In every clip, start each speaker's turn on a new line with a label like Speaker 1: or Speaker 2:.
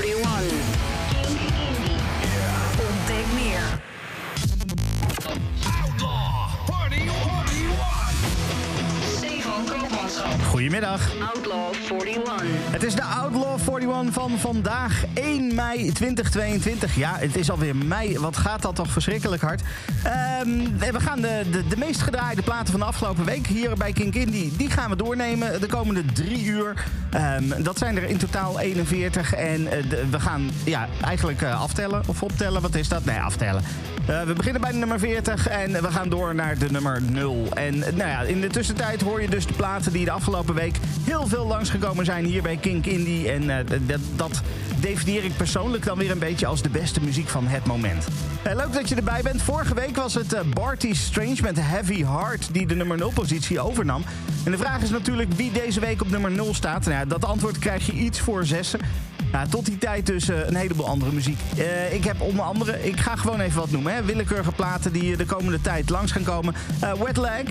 Speaker 1: 41.
Speaker 2: Goedemiddag.
Speaker 1: Outlaw 41.
Speaker 2: Het is de Outlaw 41 van vandaag, 1 mei 2022. Ja, het is alweer mei. Wat gaat dat toch verschrikkelijk hard. Ehm, we gaan de, de, de meest gedraaide platen van de afgelopen week hier bij Kink Indie... die gaan we doornemen de komende drie uur. Ehm, dat zijn er in totaal 41. En eh, de- we gaan ja, eigenlijk eh, aftellen of optellen. Wat is dat? Nee, aftellen. Eh, we beginnen bij de nummer 40 en we gaan door naar de nummer 0. En nou ja, in de tussentijd hoor je dus de platen die de afgelopen week heel veel langsgekomen zijn hier bij Kink Indie. En eh, dat, dat ik persoonlijk dan weer een beetje als de beste muziek van het moment. Eh, leuk dat je erbij bent. Vorige week was het eh, Barty Strange met Heavy Heart die de nummer 0 positie overnam. En de vraag is natuurlijk wie deze week op nummer 0 staat. Nou dat antwoord krijg je iets voor zessen. Ja, tot die tijd dus een heleboel andere muziek. Ik heb onder andere, ik ga gewoon even wat noemen. Hè. Willekeurige platen die de komende tijd langs gaan komen. Eh, Wet Leg,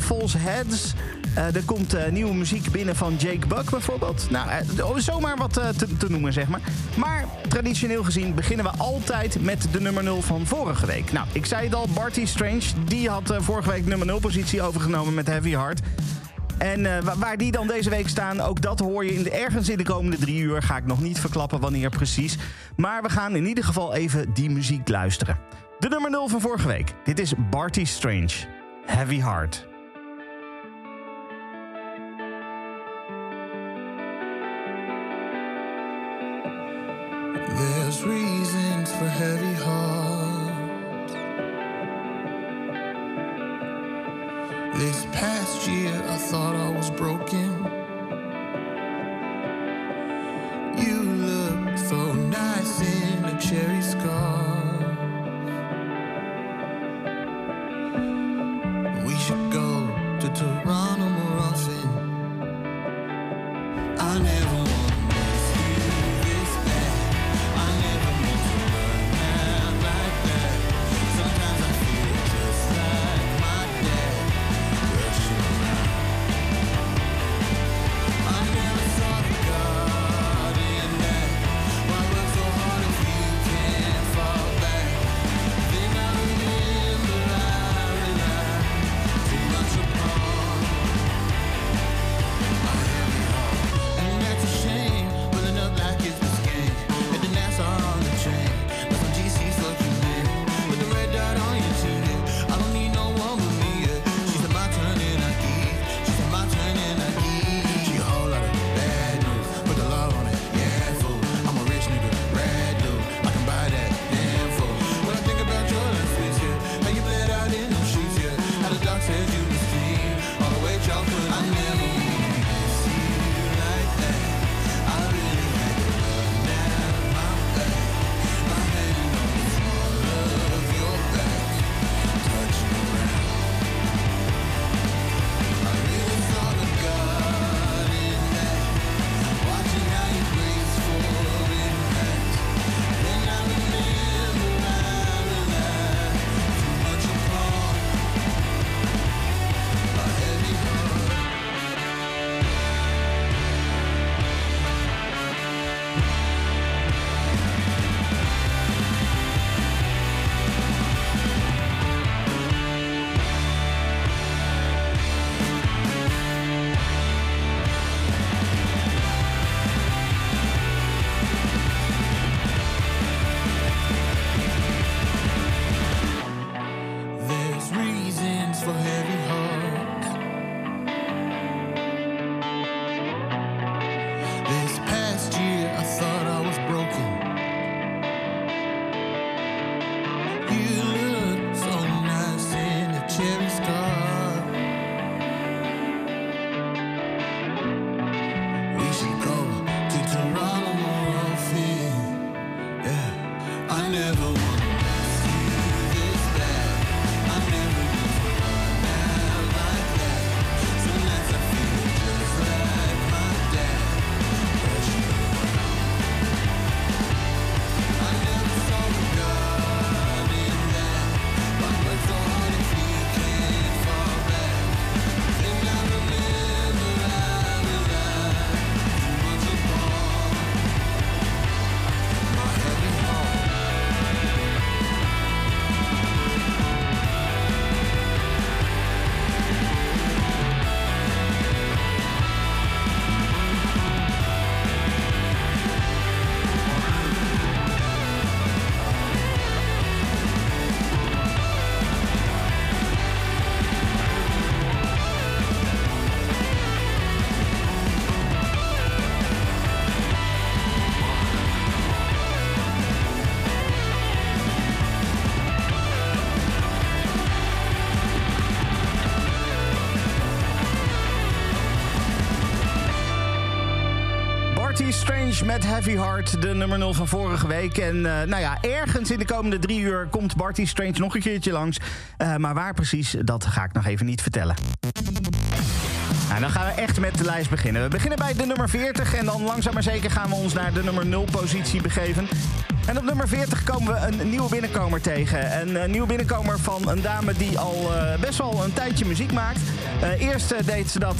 Speaker 2: False Heads. Eh, er komt eh, nieuwe muziek binnen van Jake Buck bijvoorbeeld. Nou, eh, oh, zomaar wat te, te noemen zeg maar. Maar traditioneel gezien beginnen we altijd met de nummer 0 van vorige week. Nou, ik zei het al, Barty Strange. Die had vorige week nummer 0 positie overgenomen met Heavy Heart. En wa- waar die dan deze week staan, ook dat hoor je in de, ergens in de komende drie uur. Ga ik nog niet verklappen wanneer precies. Maar we gaan in ieder geval even die muziek luisteren. De nummer 0 van vorige week. Dit is Barty Strange. Heavy Heart.
Speaker 3: There's reasons for heavy hearts. This past year, I thought I was broken. You look so nice in a cherry scarf. We should go to Toronto more often. I never
Speaker 2: met Heavy Heart, de nummer 0 van vorige week. En eh, nou ja, ergens in de komende drie uur komt Barty Strange nog een keertje langs. Eh, maar waar precies, dat ga ik nog even niet vertellen. Nou, dan gaan we echt met de lijst beginnen. We beginnen bij de nummer 40 en dan langzaam maar zeker gaan we ons naar de nummer 0 positie begeven. En op nummer 40 komen we een nieuwe binnenkomer tegen. Een, eh, nieuwe binnenkomer van een dame die al eh, best wel een tijdje muziek maakt. Eh, eerst deed ze dat...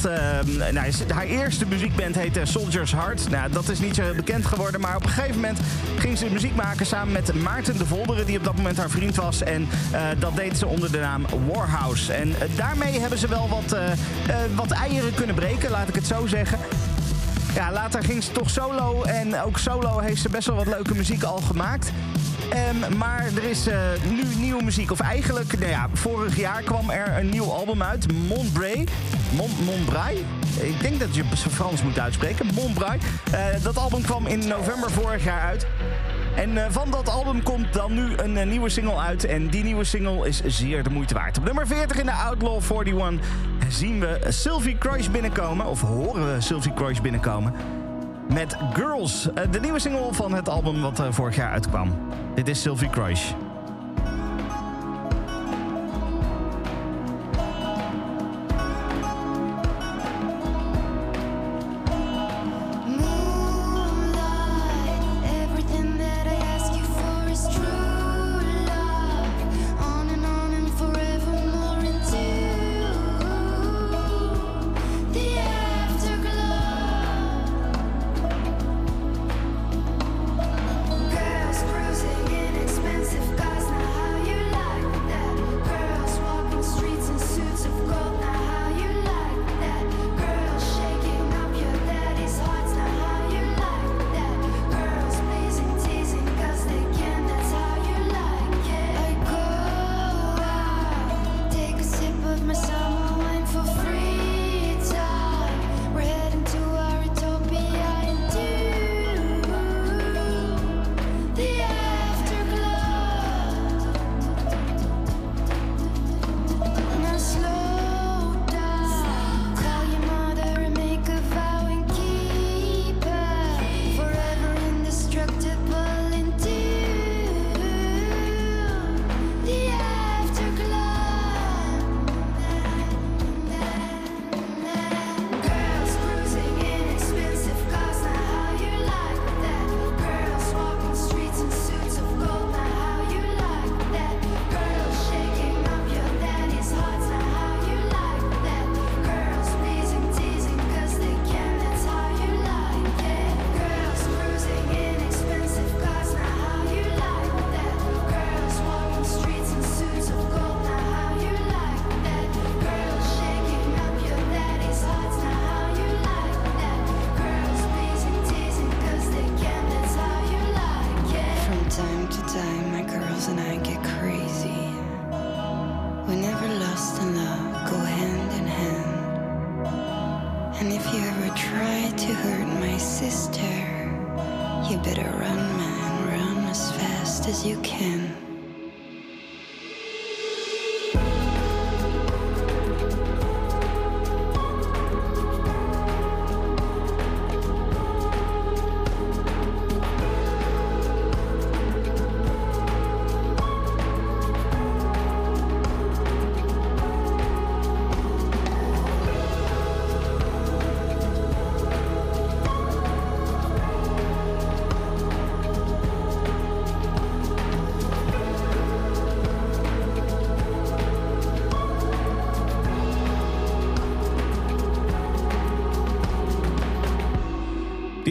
Speaker 2: nou, haar eerste muziekband heette Soldier's Heart. Nou, dat is niet zo bekend geworden. Maar op een gegeven moment ging ze muziek maken samen met Maarten de Volderen... die op dat moment haar vriend was. En dat deed ze onder de naam Warhouse. En daarmee hebben ze wel wat, wat eieren kunnen breken, laat ik het zo zeggen. Ja, later ging ze toch solo. En ook solo heeft ze best wel wat leuke muziek al gemaakt. Ehm, maar er is eh, nu nieuwe muziek. Of eigenlijk, nou ja, vorig jaar kwam er een nieuw album uit. Montbray. Mon Montbray? Ik denk dat je Frans moet uitspreken. Montbray. Eh, dat album kwam in november vorig jaar uit. En eh, van dat album komt dan nu een nieuwe single uit. En die nieuwe single is zeer de moeite waard. Op nummer 40 in de Outlaw 41 zien we Sylvie Croix binnenkomen. Of horen we Sylvie Croix binnenkomen. Met Girls, eh, de nieuwe single van het album wat eh, vorig jaar uitkwam. Dit is Sylvie Croix.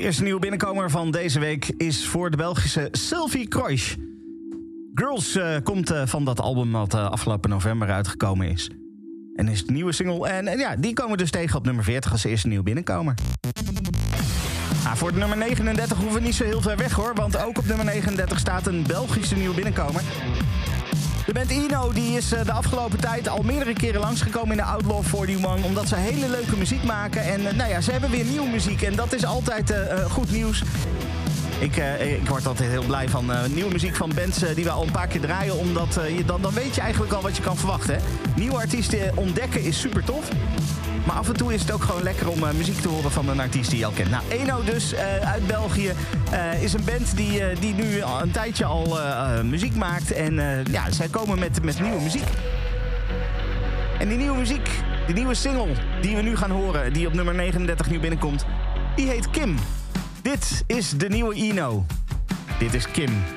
Speaker 2: Eerste nieuwe binnenkomer van deze week is voor de Belgische Sylvie Croix. Girls eh, komt eh, van dat album dat eh, afgelopen november uitgekomen is. En is de nieuwe single. En, ja, die komen dus tegen op nummer 40 als eerste nieuwe binnenkomer. Ah, voor de nummer 39 hoeven we niet zo heel ver weg hoor. Want ook op nummer 39 staat een Belgische nieuwe binnenkomer. Band Ino die is eh, de afgelopen tijd al meerdere keren langsgekomen in de Outlaw 41. Omdat ze hele leuke muziek maken. En eh, nou ja, ze hebben weer nieuwe muziek. En dat is altijd eh, goed nieuws. Ik, ik word altijd heel blij van nieuwe muziek van bands die we al een paar keer draaien. Omdat je, dan, dan weet je eigenlijk al wat je kan verwachten. Nieuwe artiesten ontdekken is super tof. Maar af en toe is het ook gewoon lekker om eh, muziek te horen van een artiest die je al kent. Nou, Eno dus eh, uit België eh, is een band die, die nu al een tijdje al muziek maakt. En ja, zij komen met, met nieuwe muziek. En die nieuwe muziek, die nieuwe single die we nu gaan horen, die op nummer 39 nu binnenkomt, die heet Kim. Dit is de nieuwe Eno. Dit is Kim.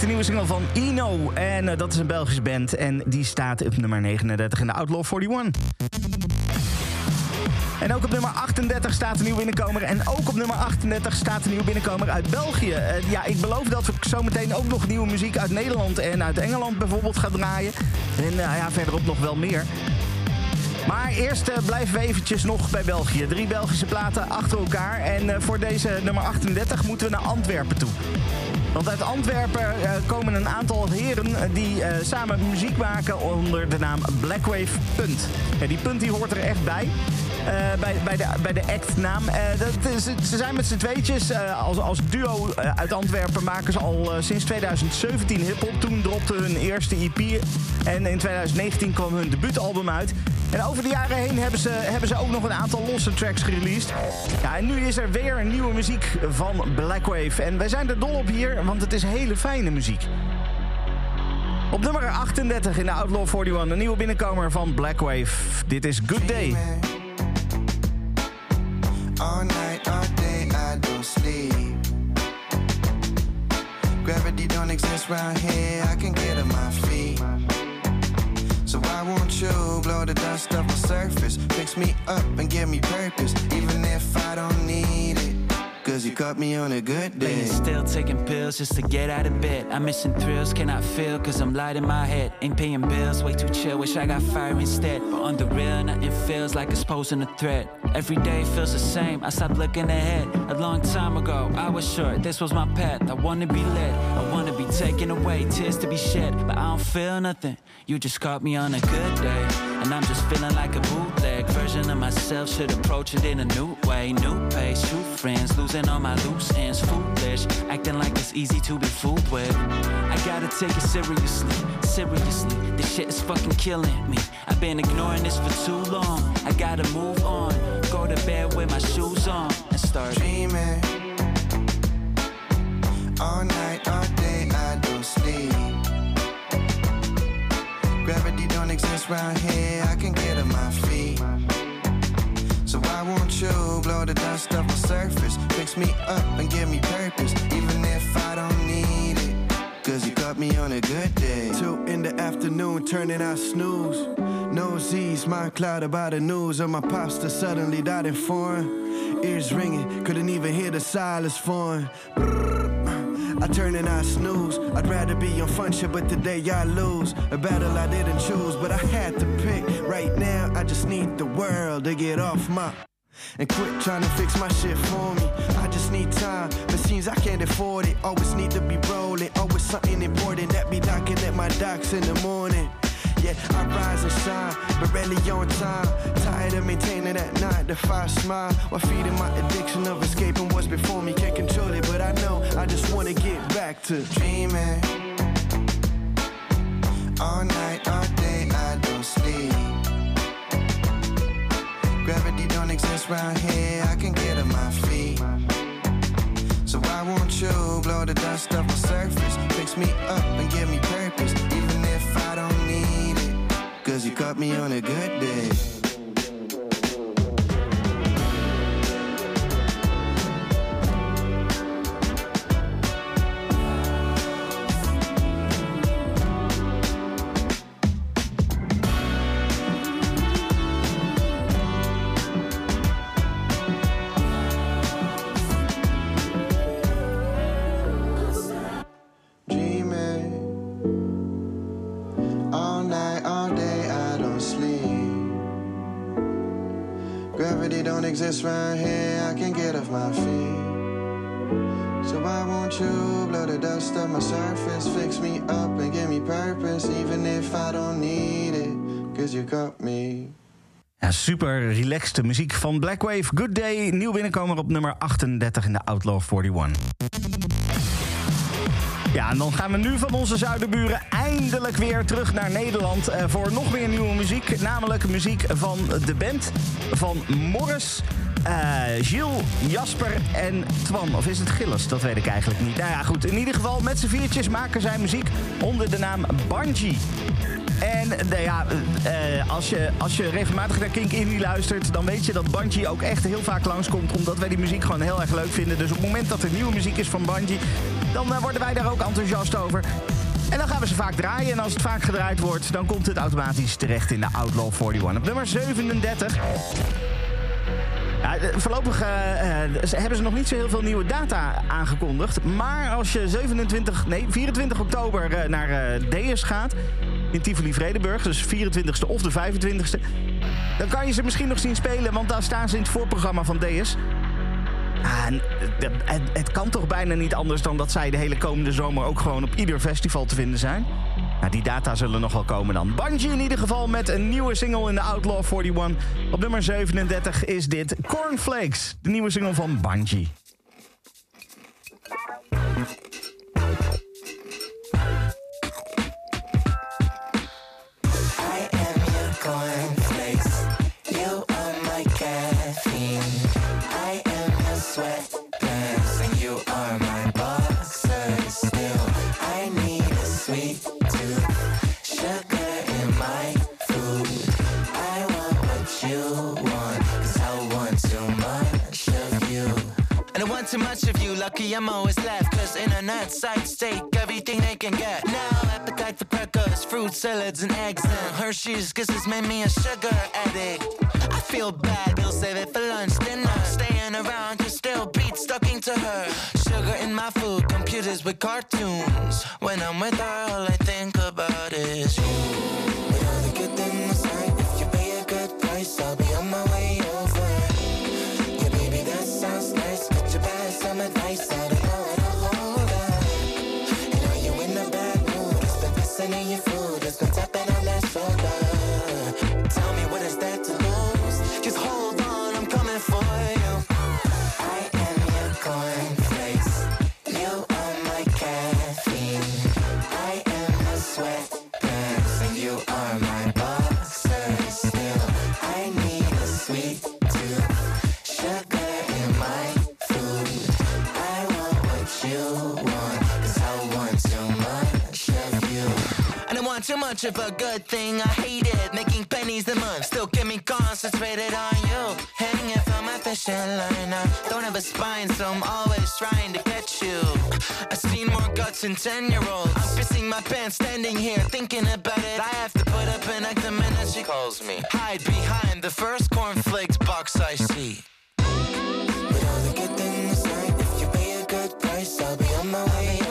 Speaker 2: De nieuwe single van Eno. En eh, dat is een Belgische band. En die staat op nummer 39 in de Outlaw 41. En ook op nummer 38 staat een nieuwe binnenkomer. En ook op nummer 38 staat een nieuwe binnenkomer uit België. Eh, ja, ik beloof dat we zometeen ook nog nieuwe muziek uit Nederland en uit Engeland bijvoorbeeld gaan draaien. En eh, ja, verderop nog wel meer. Maar eerst blijven we eventjes nog bij België. Drie Belgische platen achter elkaar. En voor deze nummer 38 moeten we naar Antwerpen toe. Want uit Antwerpen eh, komen een aantal heren eh, die eh, samen muziek maken onder de naam Blackwave Punt. Die punt die hoort er echt bij. bij, bij, de, bij de actnaam. Dat is, ze zijn met z'n tweetjes. als, als duo uit Antwerpen maken ze al sinds 2017 hip-hop. Toen dropte hun eerste EP. En in 2019 kwam hun debuutalbum uit. En over de jaren heen hebben ze, hebben ze ook nog een aantal losse tracks gereleased. Ja, en nu is er weer nieuwe muziek van Blackwave. En wij zijn er dol op hier, want het is hele fijne muziek. Op nummer 38 in de Outlaw 41, een nieuwe binnenkomer van Blackwave. Dit is Good Day.
Speaker 4: Cause you caught me on a good day.
Speaker 5: Lately still taking pills just to get out of bed. I'm missing thrills, cannot feel cause I'm light in my head. Ain't paying bills, way too chill, wish I got fire instead. But on the real, nothing feels like it's posing a threat. Every day feels the same, I stopped looking ahead. A long time ago, I was sure this was my path. I wanna be led, I wanna taken away, tears to be shed. But I don't feel nothing, you just caught me on a good day. And I'm just feeling like a bootleg version of myself. Should approach it in a new way, new pace, true friends, losing all my loose ends, foolish, acting like it's easy to be fooled with. I gotta take it seriously, seriously. This shit is fucking killing me. I've been ignoring this for too long. I gotta move on, go to bed with my shoes on, and start
Speaker 4: dreaming. All night, all Exist round here, I can get on my feet. So why won't you blow the dust off my surface? Fix me up and give me purpose, even if I don't need it. Cause you caught me on a good day. Two in the afternoon, turning out snooze. No Z's, my cloud about the news of my pops that suddenly died in foreign. Ears ringing, couldn't even hear the silence form. I turn and I snooze. I'd rather be on fun shit, but today I lose. A battle I didn't choose, but I had to pick. Right now, I just need the world to get off my. And quit trying to fix my shit for me. I just need time, but seems I can't afford it. Always need to be rolling, always something important that be knocking at my docks in the morning. Yet I rise and shine, but rarely on time. Tired of maintaining that nine to five smile while feeding my addiction of escaping what's before me. Can't control it, but I know I just wanna get back to dreaming. All night, all day, I don't sleep. Gravity don't exist round here, I can get on my feet. So why won't you blow the dust off my surface? Fix me up and give me purpose, Cause you caught me on a good day. Dust my surface? Fix me up and give me purpose, even if I don't need it. You got me.
Speaker 2: Ja, super relaxte muziek van Blackwave. Good Day, nieuw binnenkomer op nummer 38 in de Outlaw 41. Ja, en dan gaan we nu van onze zuiderburen eindelijk weer terug naar Nederland... eh, voor nog meer nieuwe muziek. Namelijk muziek van de band van Morris, eh, Gilles, Jasper en Twan. Of is het Gilles? Dat weet ik eigenlijk niet. Nou ja, goed. In ieder geval, met z'n viertjes maken zij muziek onder de naam Bungie. En nou ja, eh, als, je, als je regelmatig naar Kink Indie luistert... dan weet je dat Bungie ook echt heel vaak langskomt... omdat wij die muziek gewoon heel erg leuk vinden. Dus op het moment dat er nieuwe muziek is van Bungie... dan worden wij daar ook enthousiast over. En dan gaan we ze vaak draaien. En als het vaak gedraaid wordt, dan komt het automatisch terecht in de Outlaw 41. Op nummer 37... Ja, eh, voorlopig eh, eh, hebben ze nog niet zo heel veel nieuwe data aangekondigd. Maar als je 27, nee, 24 oktober naar eh Deus gaat... in Tivoli-Vredenburg, dus 24ste of de 25ste... dan kan je ze misschien nog zien spelen, want daar staan ze in het voorprogramma van Deus. Het kan toch bijna niet anders dan dat zij de hele komende zomer... ook gewoon op ieder festival te vinden zijn? Nou, die data zullen nog wel komen dan. Bungie in ieder geval met een nieuwe single in de Outlaw 41. Op nummer 37 is dit Cornflakes, de nieuwe single van Bungie.
Speaker 6: Too much of you, lucky I'm always left. Cause internet sites take everything they can get. Now, appetite for crackers, fruit salads, and eggs. And Hershey's kisses made me a sugar addict. I feel bad, we'll save it for lunch, dinner. Staying around, just still beat talking to her. Sugar in my food, computers with cartoons. When I'm with her, all I think about is you. Of a good thing. I hate it. Making pennies a month still get me concentrated on you. Hanging from my fishing line. I don't have a spine, so I'm always trying to get you. I've seen more guts than 10 year olds. I'm pissing my pants standing here thinking about it. I have to put up an act the minute she calls me. Hide behind the first cornflakes box I see. With all the good things? If you pay a good price, I'll be on my way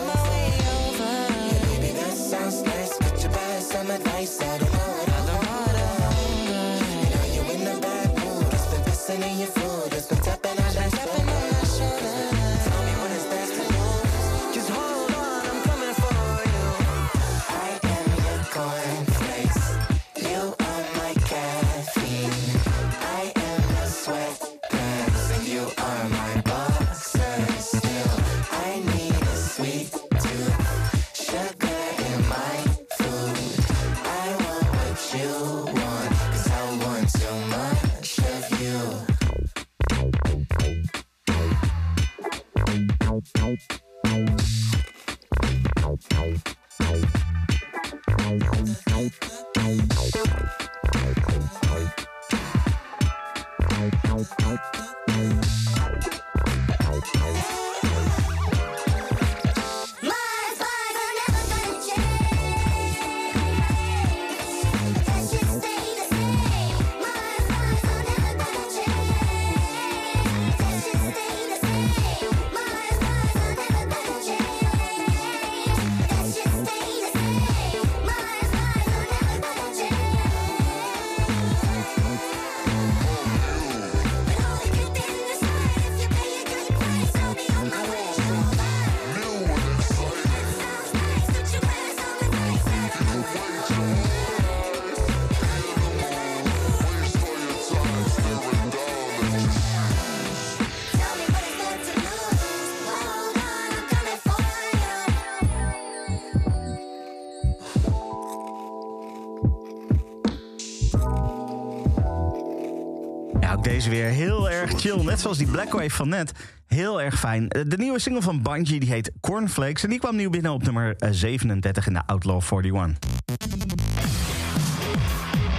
Speaker 2: Weer heel erg chill. Net zoals die Blackwave van net. Heel erg fijn. Eh, De nieuwe single van Bungie die heet Cornflakes. En die kwam nieuw binnen op nummer eh, 37 in de Outlaw 41.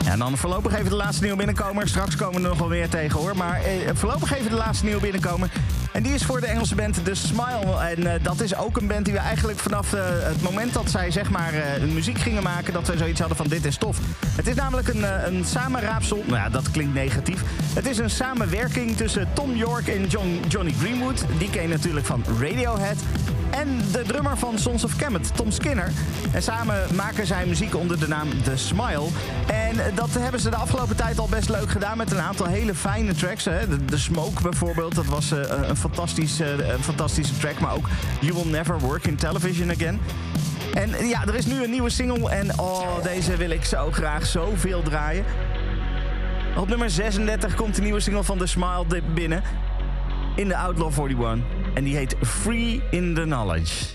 Speaker 2: Ja, en dan voorlopig even de laatste nieuwe binnenkomer. Straks komen we nog wel weer tegen hoor. Maar eh, voorlopig even de laatste nieuwe binnenkomer. En die is voor de Engelse band The Smile. En eh, dat is ook een band die we eigenlijk vanaf eh, het moment dat zij zeg maar eh, muziek gingen maken... dat we zoiets hadden van dit is tof. Het is namelijk een, een samenraapsel. Nou ja, dat klinkt negatief. Het is een samenwerking tussen Tom York en John, Johnny Greenwood. Die ken je natuurlijk van Radiohead. En de drummer van Sons of Kemet, Tom Skinner. En samen maken zij muziek onder de naam The Smile. En dat hebben ze de afgelopen tijd al best leuk gedaan met een aantal hele fijne tracks. Hè. De, Smoke bijvoorbeeld, dat was eh, een, fantastische, eh, fantastische track. Maar ook You Will Never Work in Television Again. En ja, er is nu een nieuwe single en oh, deze wil ik zo graag zoveel draaien. Op nummer 36 komt de nieuwe single van The Smile binnen in de Outlaw 41. En die heet Free in the Knowledge.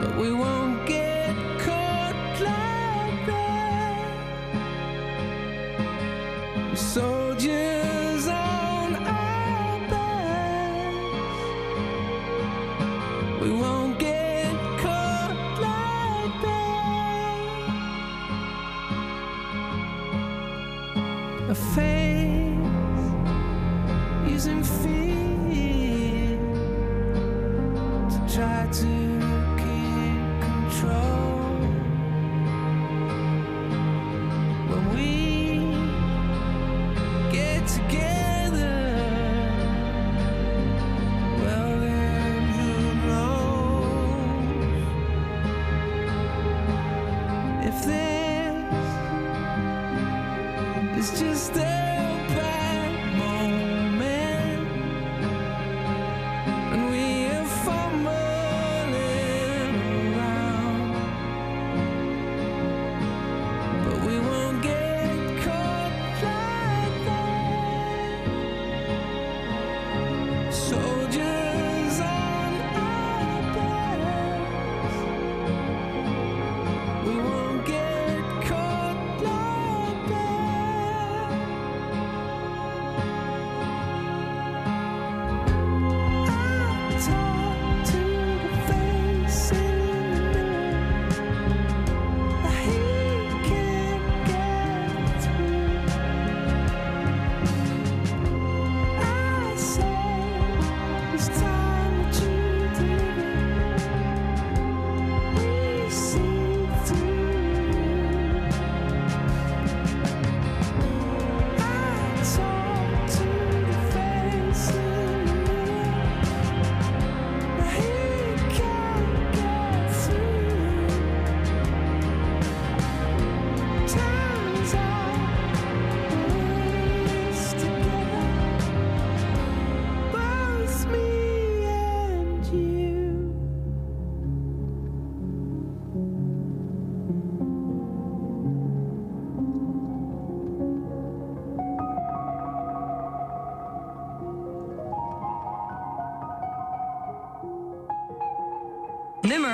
Speaker 7: but we won't get so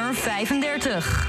Speaker 8: nummer 35.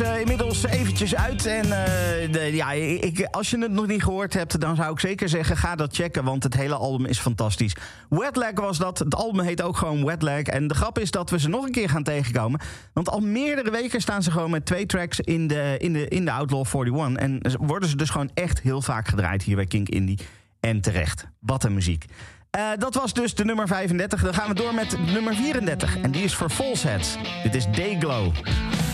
Speaker 2: Eh, inmiddels eventjes uit. En eh, de, ja, ik, als je het nog niet gehoord hebt, dan zou ik zeker zeggen: ga dat checken. Want het hele album is fantastisch. Wetlag was dat. Het album heet ook gewoon Wetlag. En de grap is dat we ze nog een keer gaan tegenkomen. Want al meerdere weken staan ze gewoon met twee tracks in de, in de, in de Outlaw 41. En worden ze dus gewoon echt heel vaak gedraaid hier bij Kink Indie. En terecht. Wat een muziek. Eh, dat was dus de nummer 35. Dan gaan we door met nummer 34. En die is voor Falseheads. Dit is Dayglow.
Speaker 7: Blowing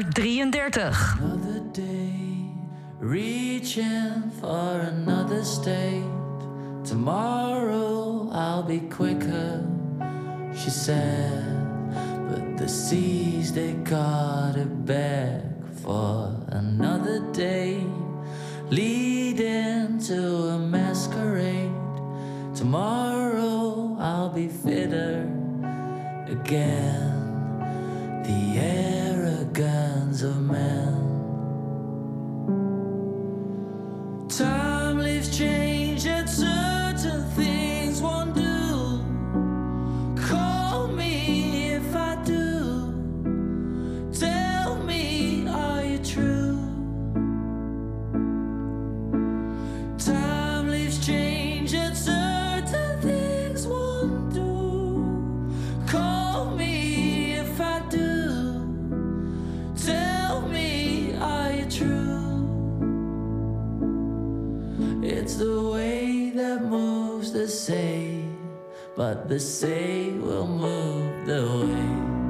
Speaker 9: Nummer 33.
Speaker 10: moves the same, but the same will move the way.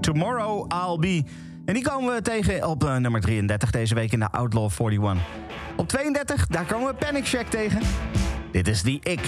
Speaker 10: Tomorrow I'll Be.
Speaker 11: En die komen we tegen op eh, nummer 33 deze week in de Outlaw 41. Op 32, daar komen we Panic Check tegen. Dit is die ik.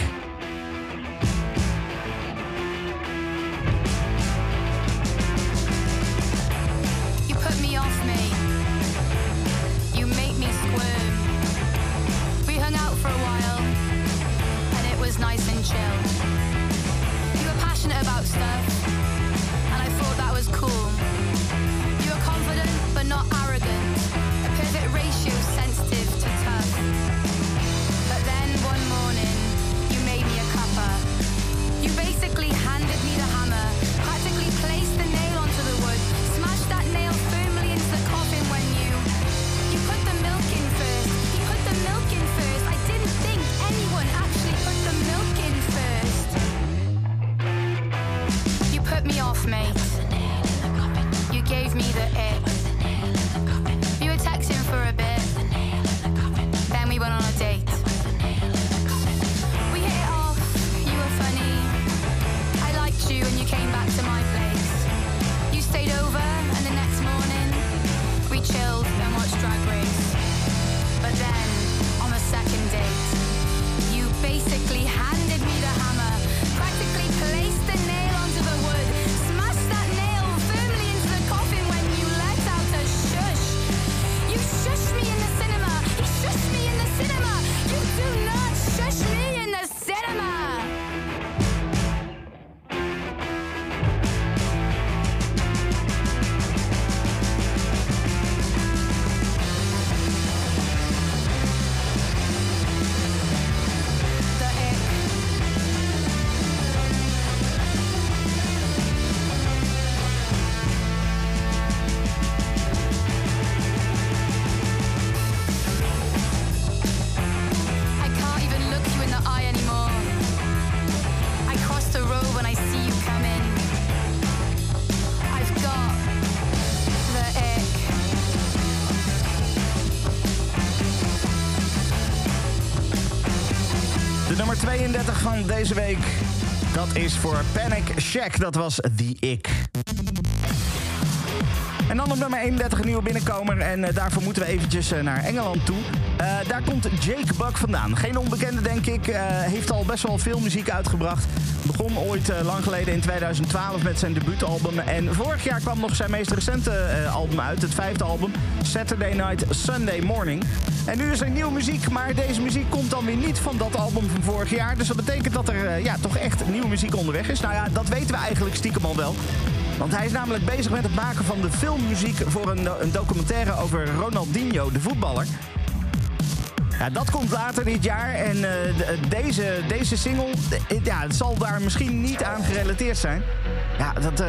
Speaker 11: is voor Panic Shack. Dat was The Ik.
Speaker 2: En dan op nummer 31 een nieuwe binnenkomer. En eh, daarvoor moeten we eventjes eh, naar Engeland toe. Eh, daar komt Jake Buck vandaan. Geen onbekende, denk ik. heeft al best wel veel muziek uitgebracht. Begon ooit lang geleden in 2012 met zijn debuutalbum. En vorig jaar kwam nog zijn meest recente album uit. Het vijfde album, Saturday Night, Sunday Morning. En nu is er nieuwe muziek. Maar deze muziek komt dan weer niet van dat album van vorig jaar. Dus dat betekent dat er eh, ja, toch echt nieuwe muziek onderweg is. Nou ja, dat weten we eigenlijk stiekem al wel. Want hij is namelijk bezig met het maken van de filmmuziek voor een, een documentaire over Ronaldinho, de voetballer. Dat komt later dit jaar. En eh, de- deze, deze single, eh, ja, zal daar misschien niet aan gerelateerd zijn. Ja, dat eh,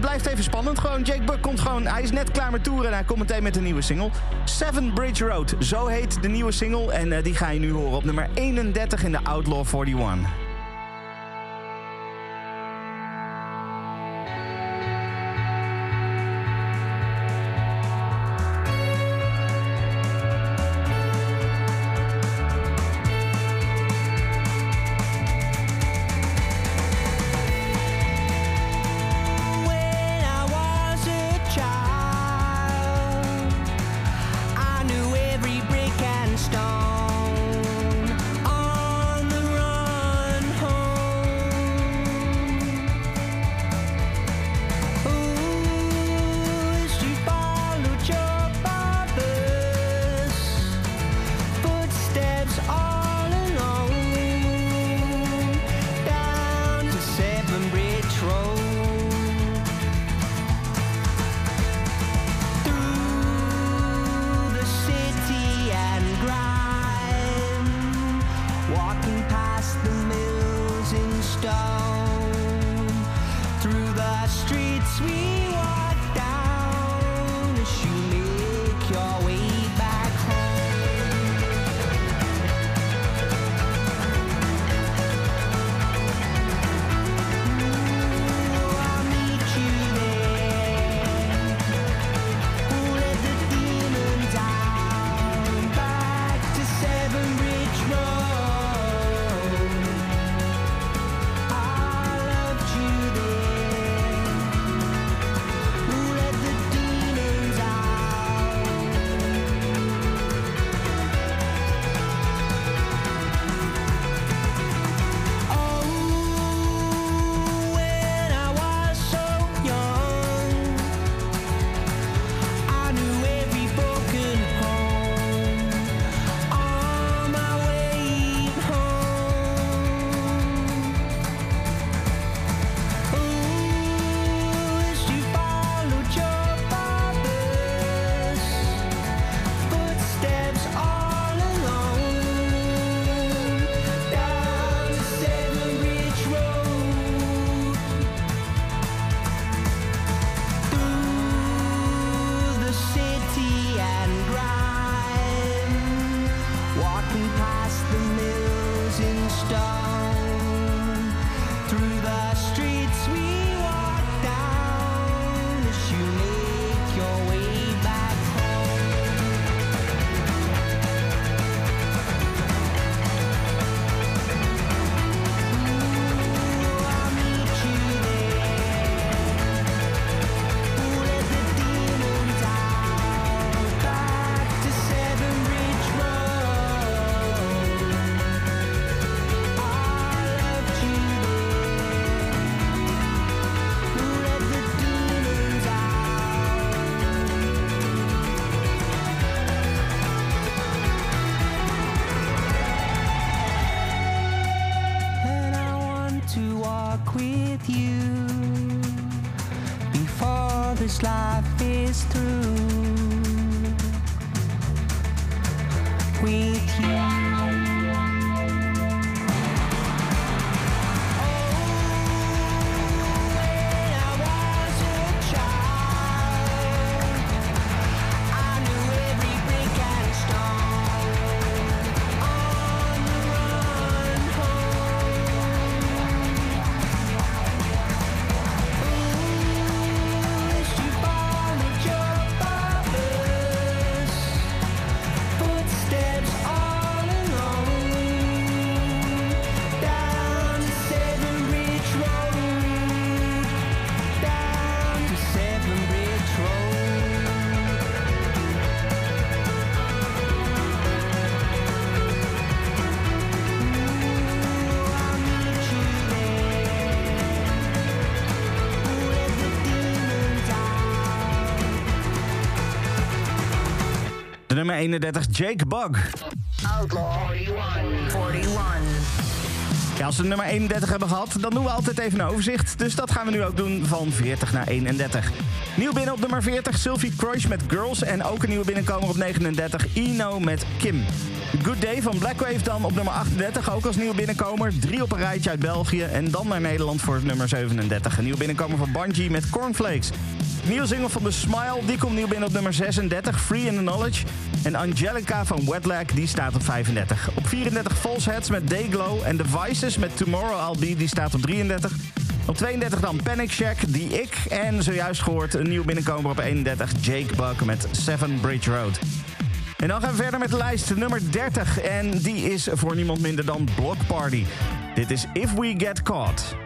Speaker 2: blijft even spannend. Gewoon, Jake Buck komt gewoon, hij is net klaar met toeren en hij komt meteen met een nieuwe single. Seven Bridge Road, zo heet de nieuwe single. En eh, die ga je nu horen op nummer 31 in de Outlaw 41.
Speaker 6: Nummer 31, Jake Bug.
Speaker 1: Outlaw 41. 41.
Speaker 6: Ja, als we nummer 31 hebben gehad, dan doen we altijd even een overzicht. Dus dat gaan we nu ook doen van 40 naar 31. Nieuw binnen op nummer 40, Sylvie Croix met Girls. En ook een nieuwe binnenkomer op 39, Eno met Kim. Good Day van Blackwave dan op nummer 38, ook als nieuwe binnenkomer. Drie op een rijtje uit België en dan naar Nederland voor nummer 37. Een nieuwe binnenkomer van Bungie met Cornflakes. Nieuwe single van The Smile, die komt nieuw binnen op nummer 36, Free in the Knowledge. En Angelica van Wetlag, die staat op 35. Op 34 False Heads met Dayglow en The met Tomorrow I'll Be, die staat op 33. Op 32 dan Panic Shack, die ik. En zojuist gehoord een nieuw binnenkomer op 31, Jake Buck met Seven Bridge Road. En dan gaan we verder met de lijst nummer 30. En die is voor niemand minder dan Block Party. Dit is If We Get Caught.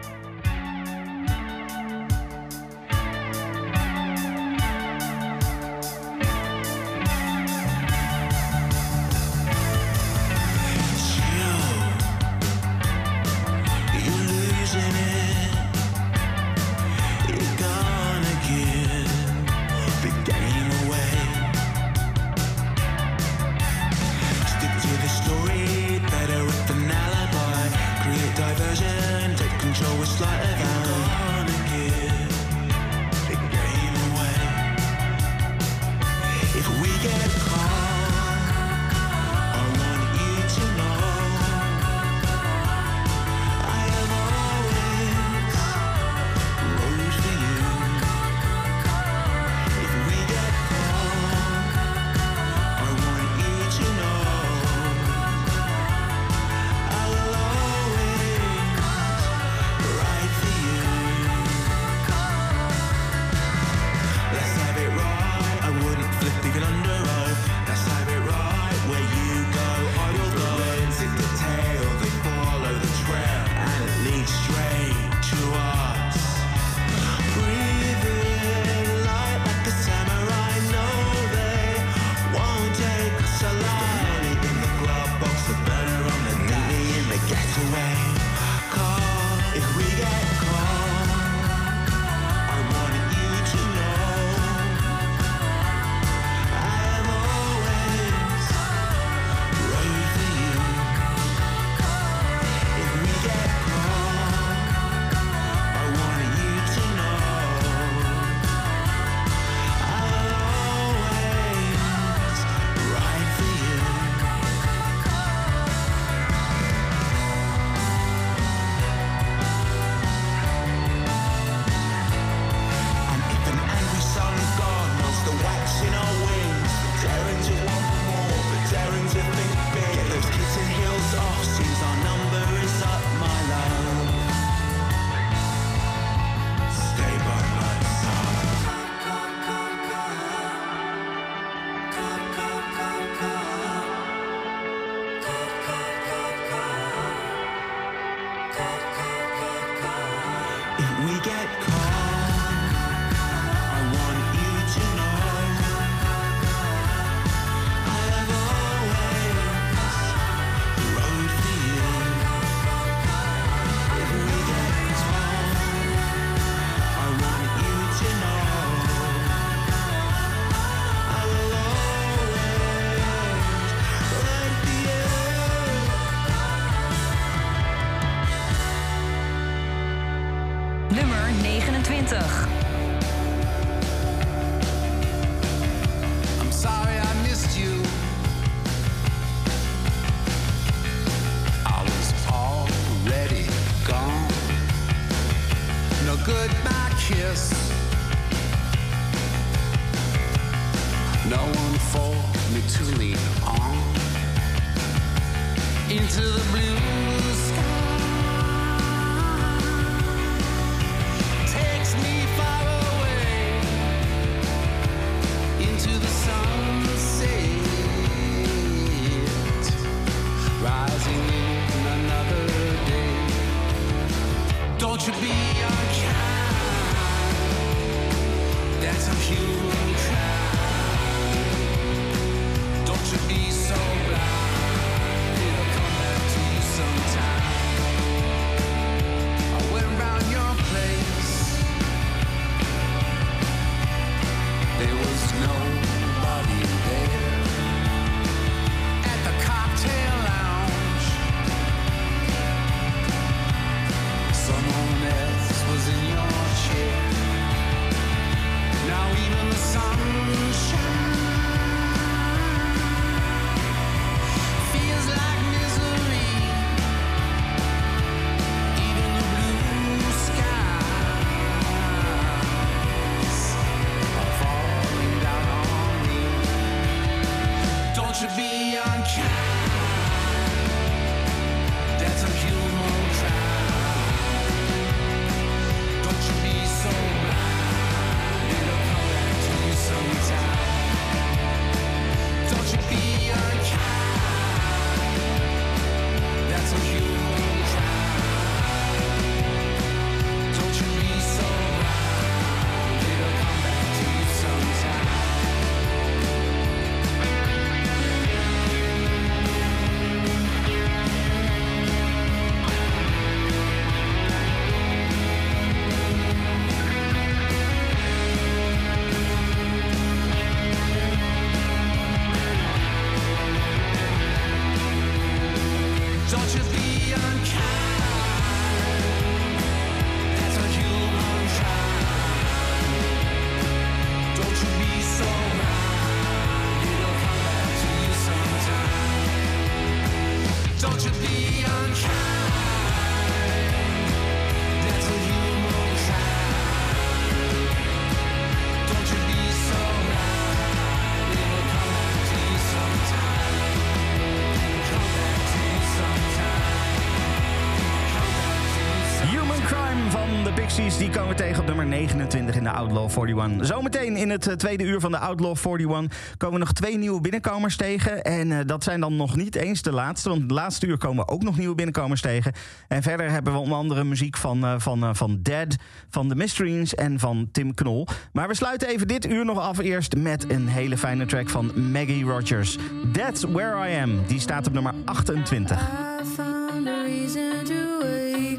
Speaker 12: In
Speaker 2: de Outlaw 41. Zometeen in het eh, tweede uur van de Outlaw 41 komen nog twee nieuwe binnenkomers tegen. En eh, dat zijn dan nog niet eens de laatste, want de laatste uur komen ook nog nieuwe binnenkomers tegen. En verder hebben we onder andere muziek van, eh, van, van Dead, van The Mysteries en van Tim Knol. Maar we sluiten even dit uur nog af eerst met een hele fijne track van Maggie Rogers. That's Where I Am, die staat op nummer 28.
Speaker 8: I found a reason to wake up.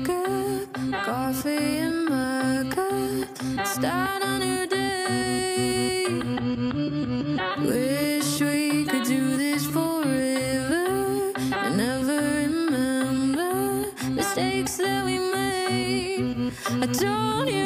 Speaker 8: Coffee in my cup. Start a new day. Wish we could do this forever. And never remember mistakes that we made. I told you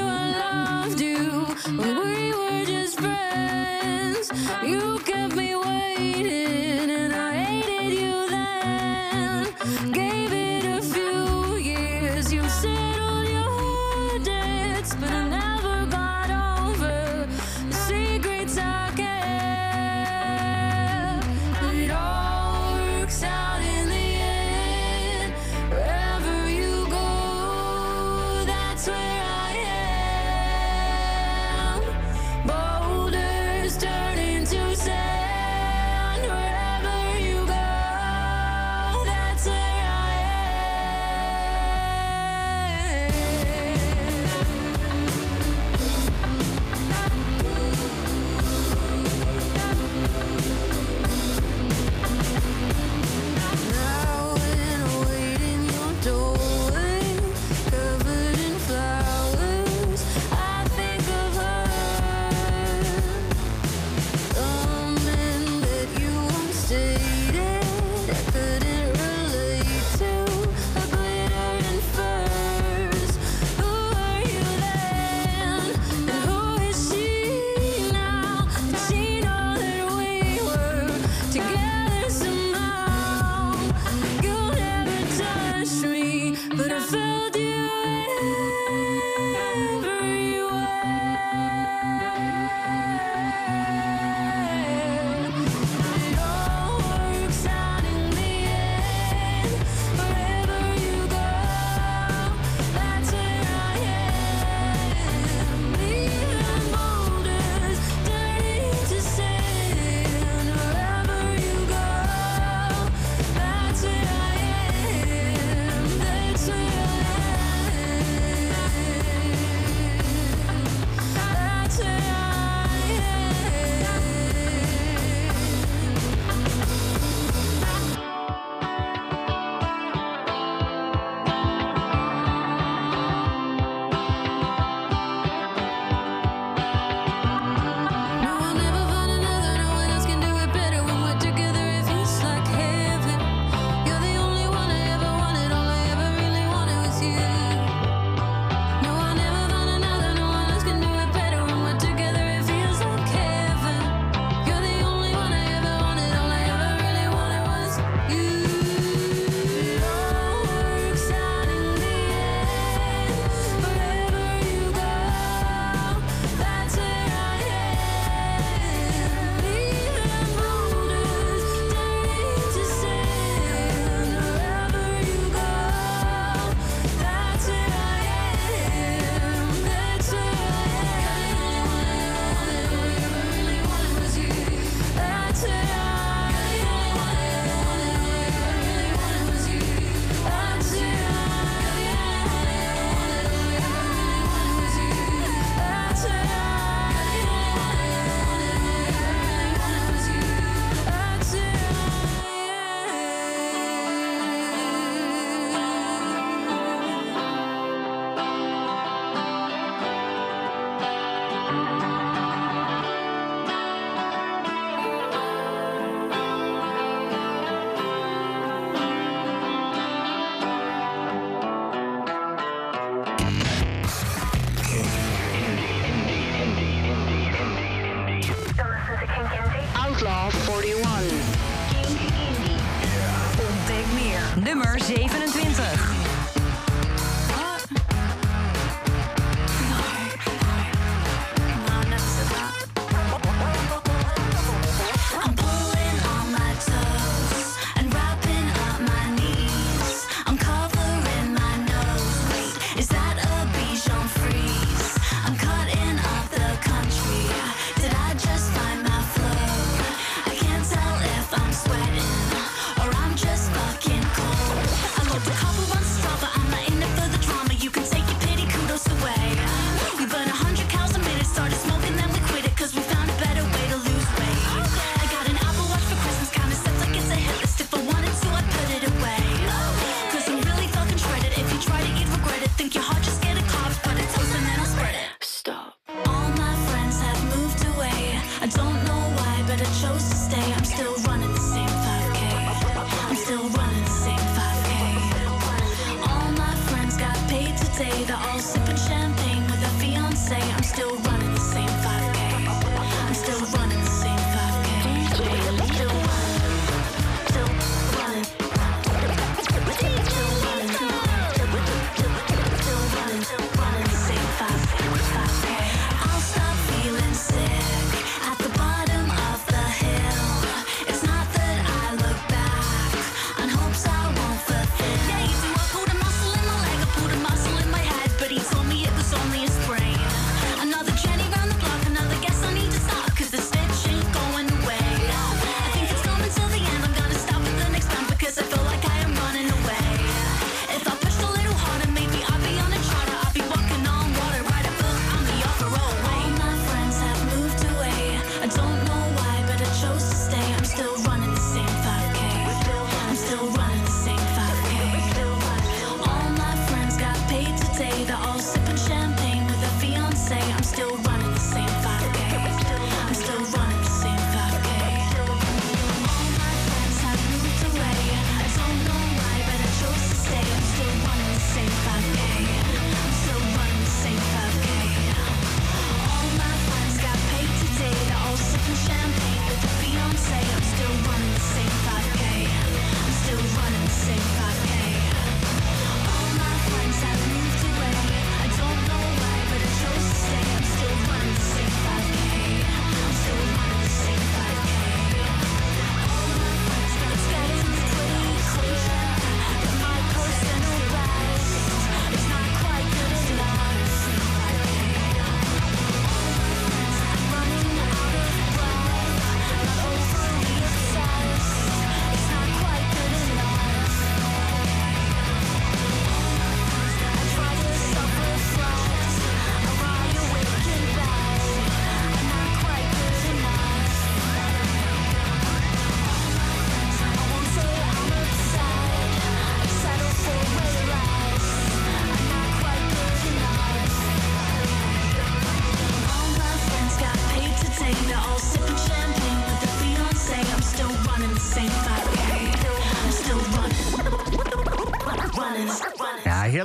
Speaker 13: nummer
Speaker 14: 7.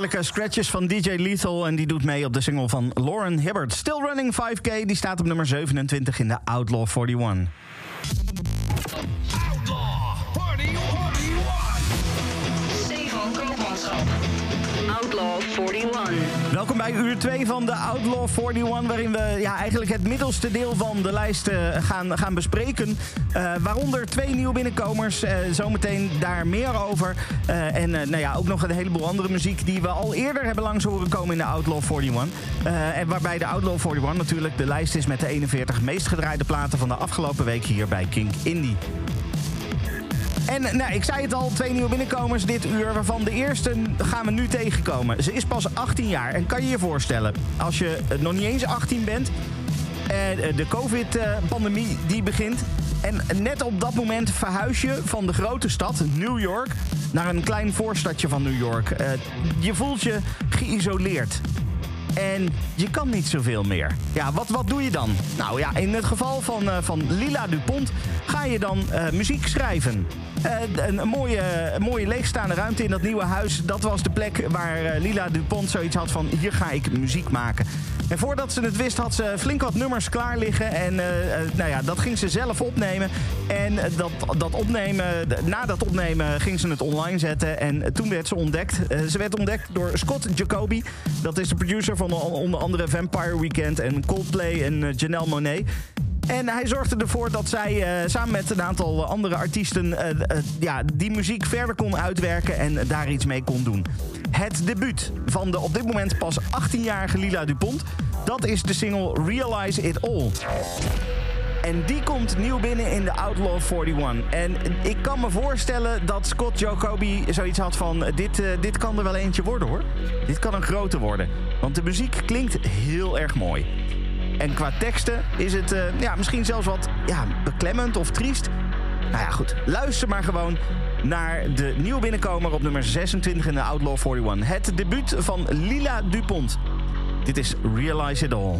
Speaker 14: heerlijke scratches van DJ Lethal. En die doet mee op de single van Lauren Hibbert. Still Running 5K, die staat op nummer 27 in de Outlaw 41. Twee van de Outlaw 41, waarin we ja, eigenlijk het middelste deel van de lijst eh, gaan, gaan bespreken. Eh, waaronder twee nieuwe binnenkomers, eh, zometeen daar meer over. en nou ja, ook nog een heleboel andere muziek die we al eerder hebben langs horen komen in de Outlaw 41. en waarbij de Outlaw 41 natuurlijk de lijst is met de 41 meest gedraaide platen van de afgelopen week hier bij King Indie. En nou, ik zei het al, twee nieuwe binnenkomers dit uur... waarvan de eerste gaan we nu tegenkomen. Ze is pas 18 jaar en kan je je voorstellen... als je nog niet eens 18 bent... Eh, en de covid-pandemie die begint... en net op dat moment verhuis je van de grote stad, New York... naar een klein voorstadje van New York. Eh, je voelt je geïsoleerd. En je kan niet zoveel meer. Ja, wat, wat doe je dan? Nou ja, in het geval van, eh, van Lila Dupont ga je dan eh, muziek schrijven. Eh, een, mooie, mooie leegstaande ruimte in dat nieuwe huis. Dat was de plek waar eh, Lila Dupont zoiets had van... hier ga ik muziek maken.
Speaker 2: En voordat ze het wist had ze flink wat nummers klaar liggen. En nou ja, dat ging ze zelf opnemen. En dat, dat opnemen, na dat opnemen ging ze het online zetten. En toen werd ze ontdekt. Ze werd ontdekt door Scott Jacoby. Dat is de producer van onder andere Vampire Weekend en Coldplay en Janelle Monet. En hij zorgde ervoor dat zij eh, samen met een aantal andere artiesten eh, eh, ja, die muziek verder kon uitwerken en daar iets mee kon doen. Het debuut van de op dit moment pas 18-jarige Lila Dupont, dat is de single Realize It All. En die komt nieuw binnen in de Outlaw 41. En ik kan me voorstellen dat Scott Jacoby zoiets had van... Dit, dit kan er wel eentje worden hoor. Dit kan een grote worden. Want de muziek klinkt heel erg mooi. En qua teksten is het eh, ja, misschien zelfs wat ja, beklemmend of triest. Nou ja, goed. Luister maar gewoon naar de nieuwe binnenkomer op nummer 26 in de Outlaw 41. Het debuut van Lila Dupont. Dit is Realize It All.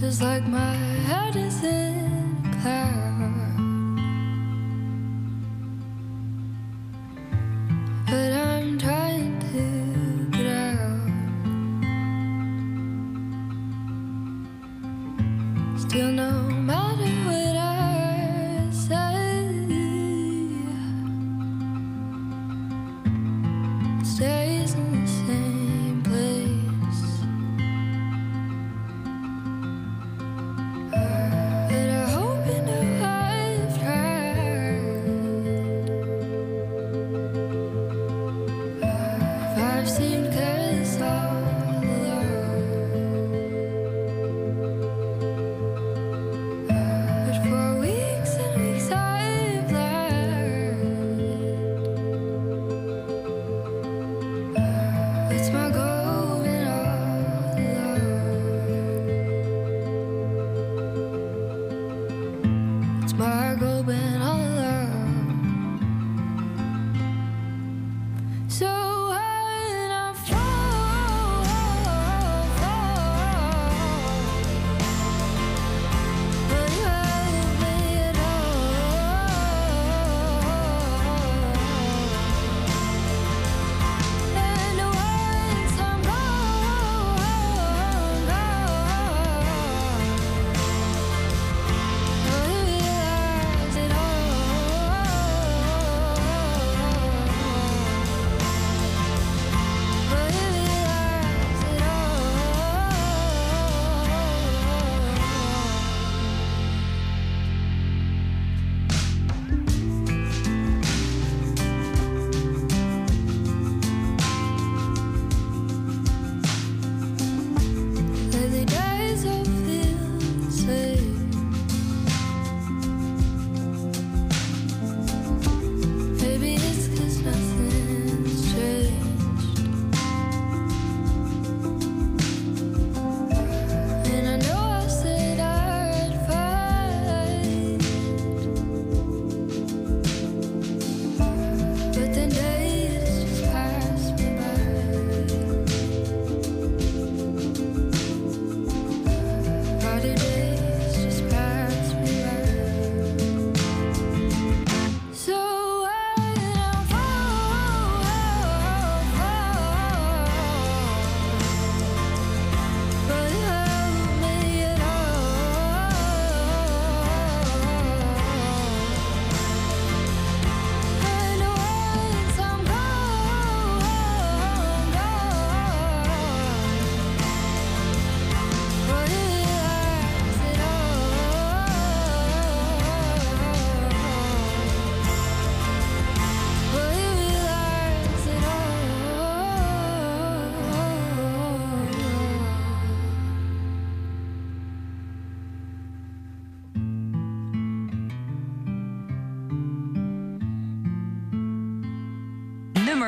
Speaker 8: Feels like my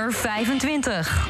Speaker 9: Nummer 25.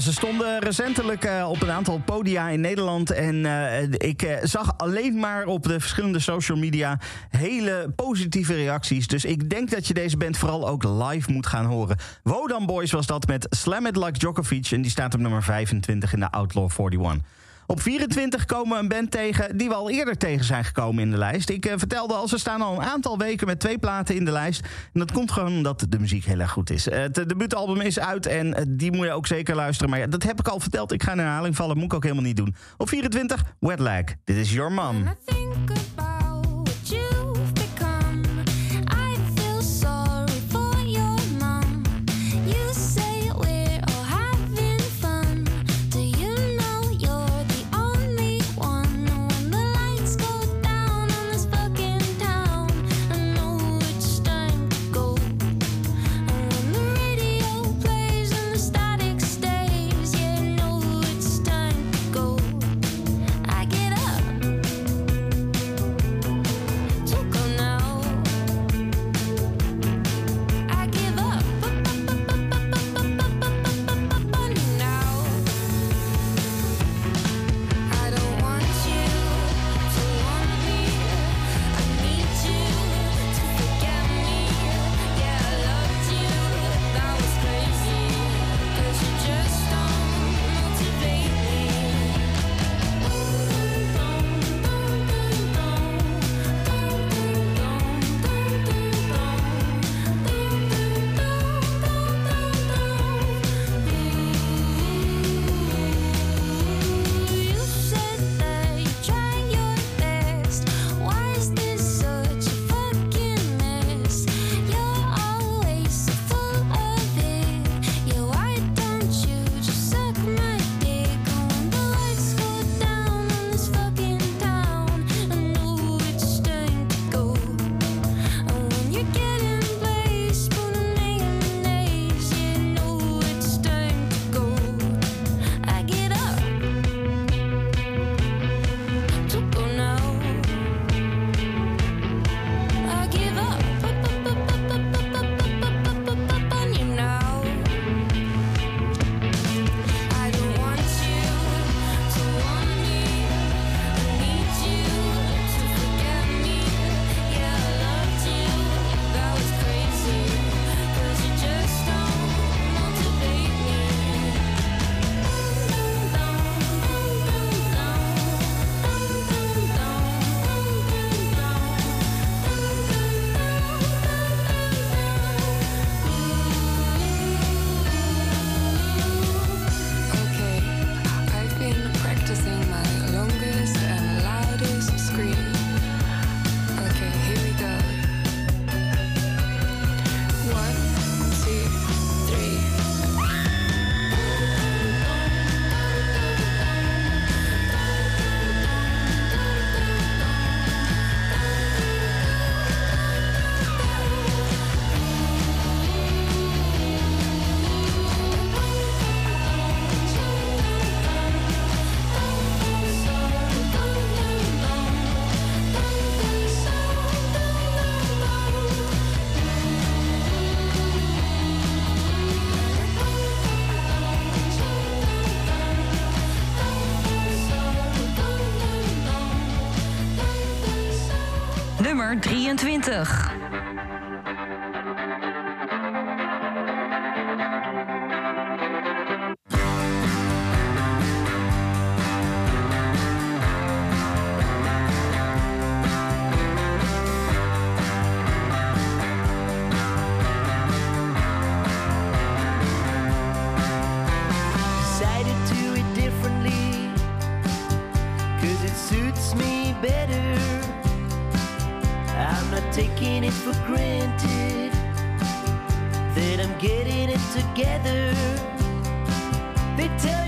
Speaker 8: Ze stonden recentelijk eh, op een aantal podia in Nederland. En eh, ik eh, zag alleen maar op de verschillende social media hele positieve reacties. Dus ik denk dat je deze band vooral ook live moet gaan horen. Wodan Boys was dat met Slam It Like Djokovic. En die staat op nummer 25 in de Outlaw 41. Op 24 komen we een band tegen die we al eerder tegen zijn gekomen in de lijst. Ik eh, vertelde al, ze staan al een aantal weken met twee platen in de lijst. En dat komt gewoon omdat de muziek heel erg goed is. Eh, Het debuutalbum is uit en eh, die moet je ook zeker luisteren. Maar ja, dat heb ik al verteld. Ik ga in herhaling vallen, moet ik ook helemaal niet doen. Op 24, Wet Lag. Dit is Your Mom.
Speaker 13: 23.
Speaker 15: Taking it for granted That I'm getting it together. They tell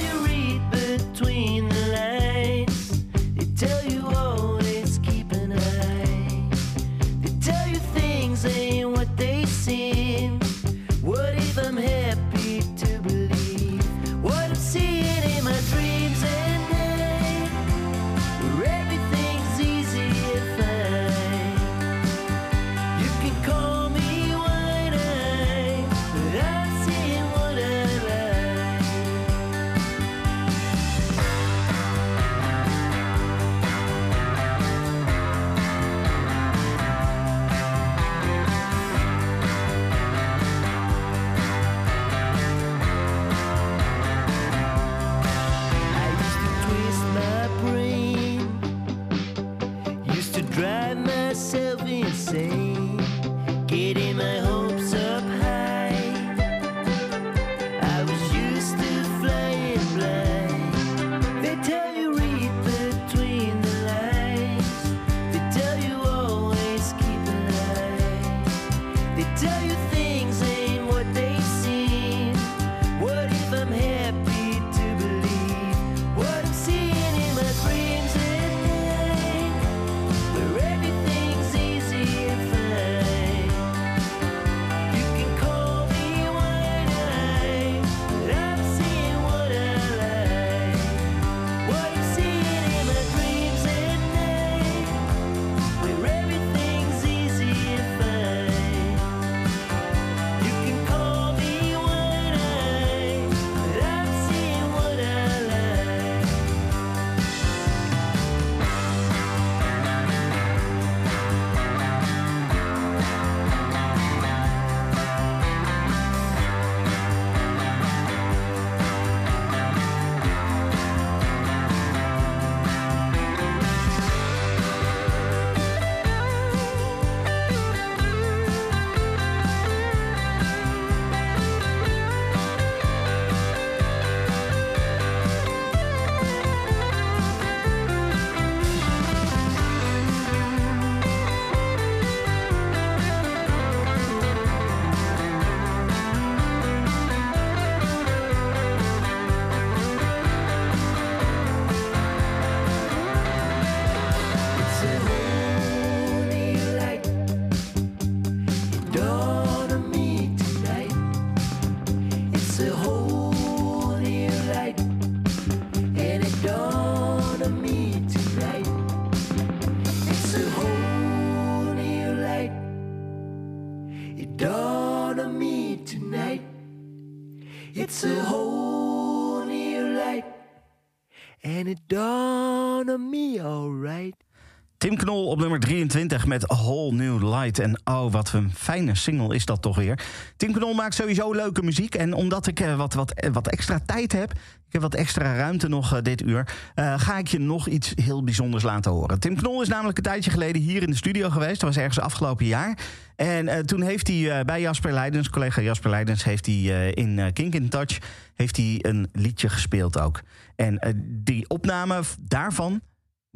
Speaker 2: op nummer 23 met A Whole New Light. En oh, wat een fijne single is dat toch weer. Tim Knol maakt sowieso leuke muziek. En omdat ik eh, wat, wat, eh, wat extra tijd heb... ik heb wat extra ruimte nog eh, dit uur... ga ik je nog iets heel bijzonders laten horen. Tim Knol is namelijk een tijdje geleden hier in de studio geweest. Dat was ergens afgelopen jaar. En toen heeft hij bij Jasper Leidens, collega Jasper Leidens... heeft hij in Kink in Touch heeft hij een liedje gespeeld ook. En die opname daarvan...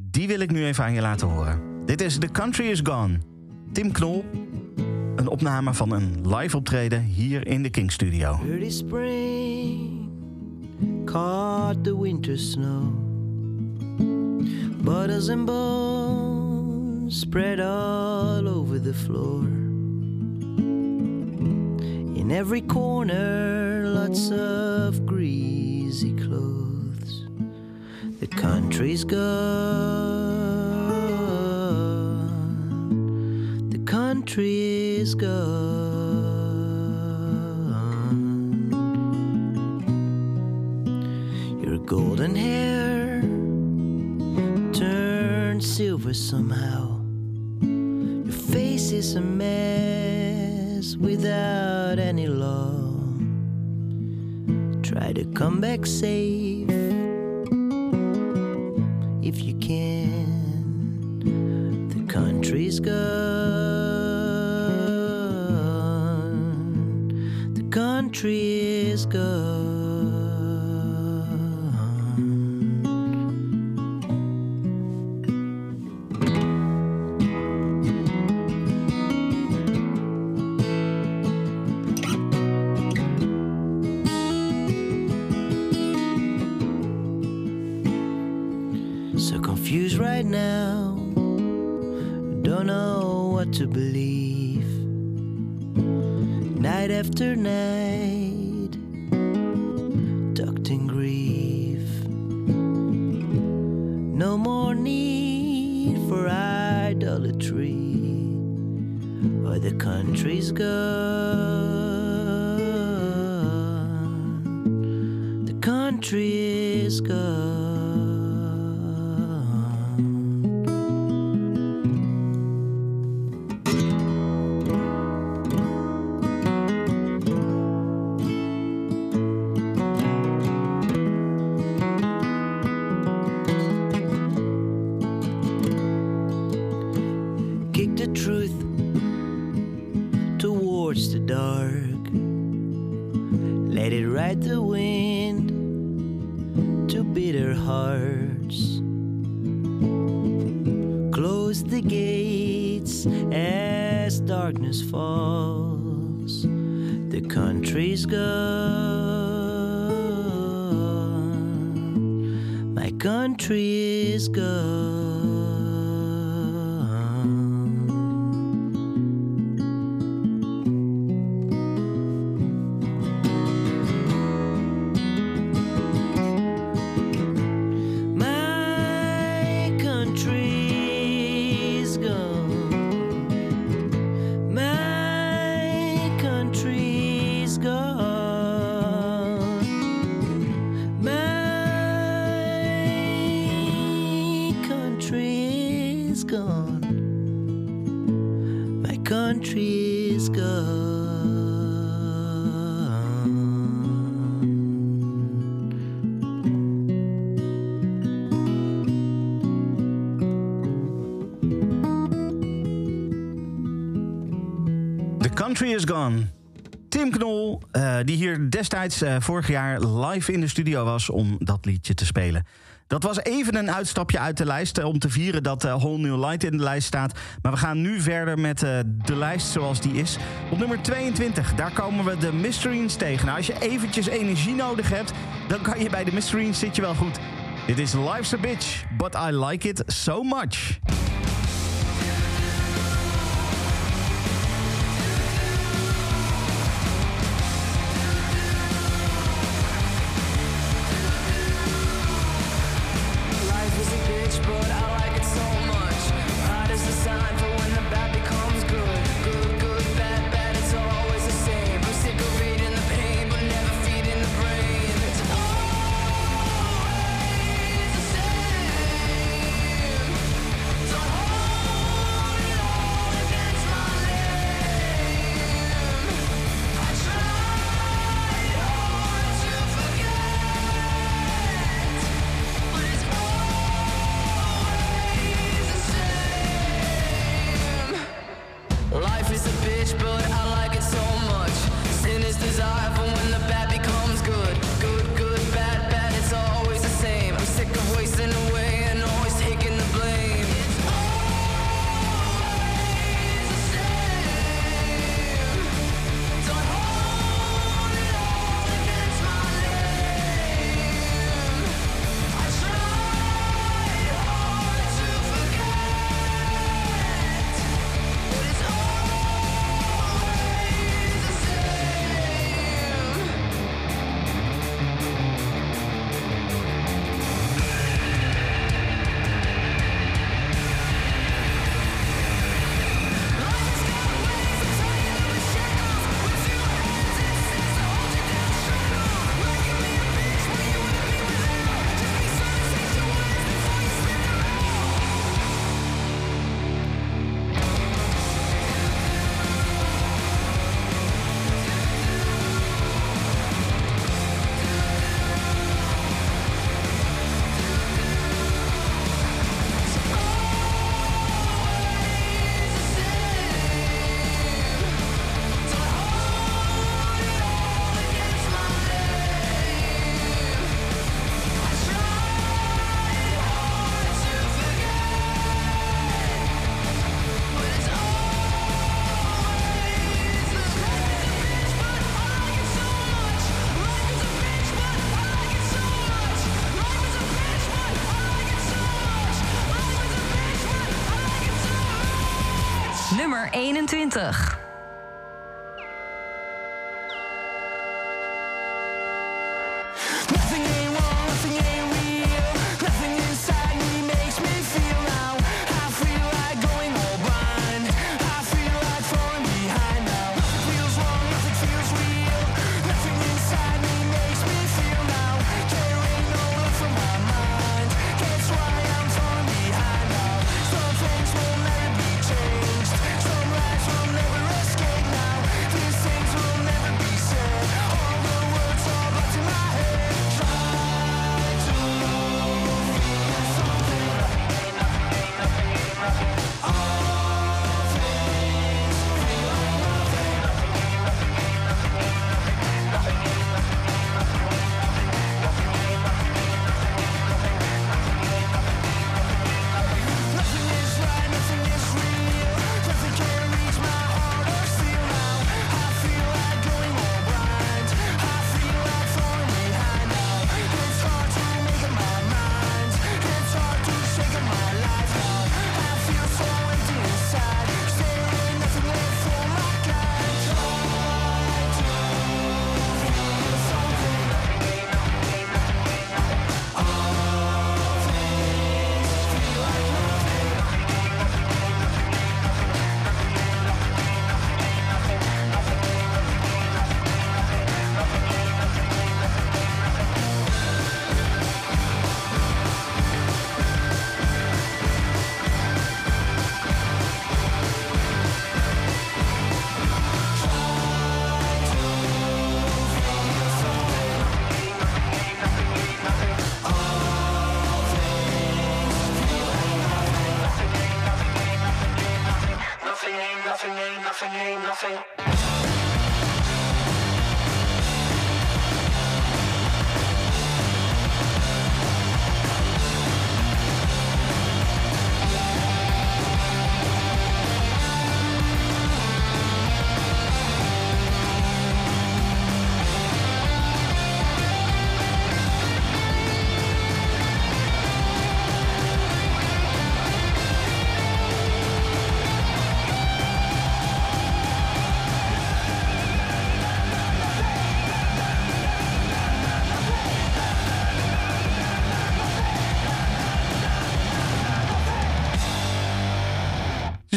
Speaker 2: Die wil ik nu even aan je laten horen. Dit is The Country Is Gone. Tim Knol. Een opname van een live optreden hier in de King Studio.
Speaker 15: Early spring caught the winter snow. Butters and bones spread all over the floor. In every corner, lots of greasy clothes. The country's gone. The country is gone. Your golden hair turned silver somehow. Your face is a mess without any law. Try to come back safe Country's gone. The country is gone. To believe. Night after night, tucked in grief. No more need for idolatry, or the country's gone.
Speaker 2: Destijds eh, vorig jaar live in de studio was om dat liedje te spelen. Dat was even een uitstapje uit de lijst eh, om te vieren dat eh, Whole New Light in de lijst staat. Maar we gaan nu verder met de lijst zoals die is. Op nummer 22, daar komen we de Mysteries tegen. Nou, als je eventjes energie nodig hebt, dan kan je bij de Mysteries zit je wel goed. Dit is Life's a Bitch, but I like it so much.
Speaker 9: Nummer 21.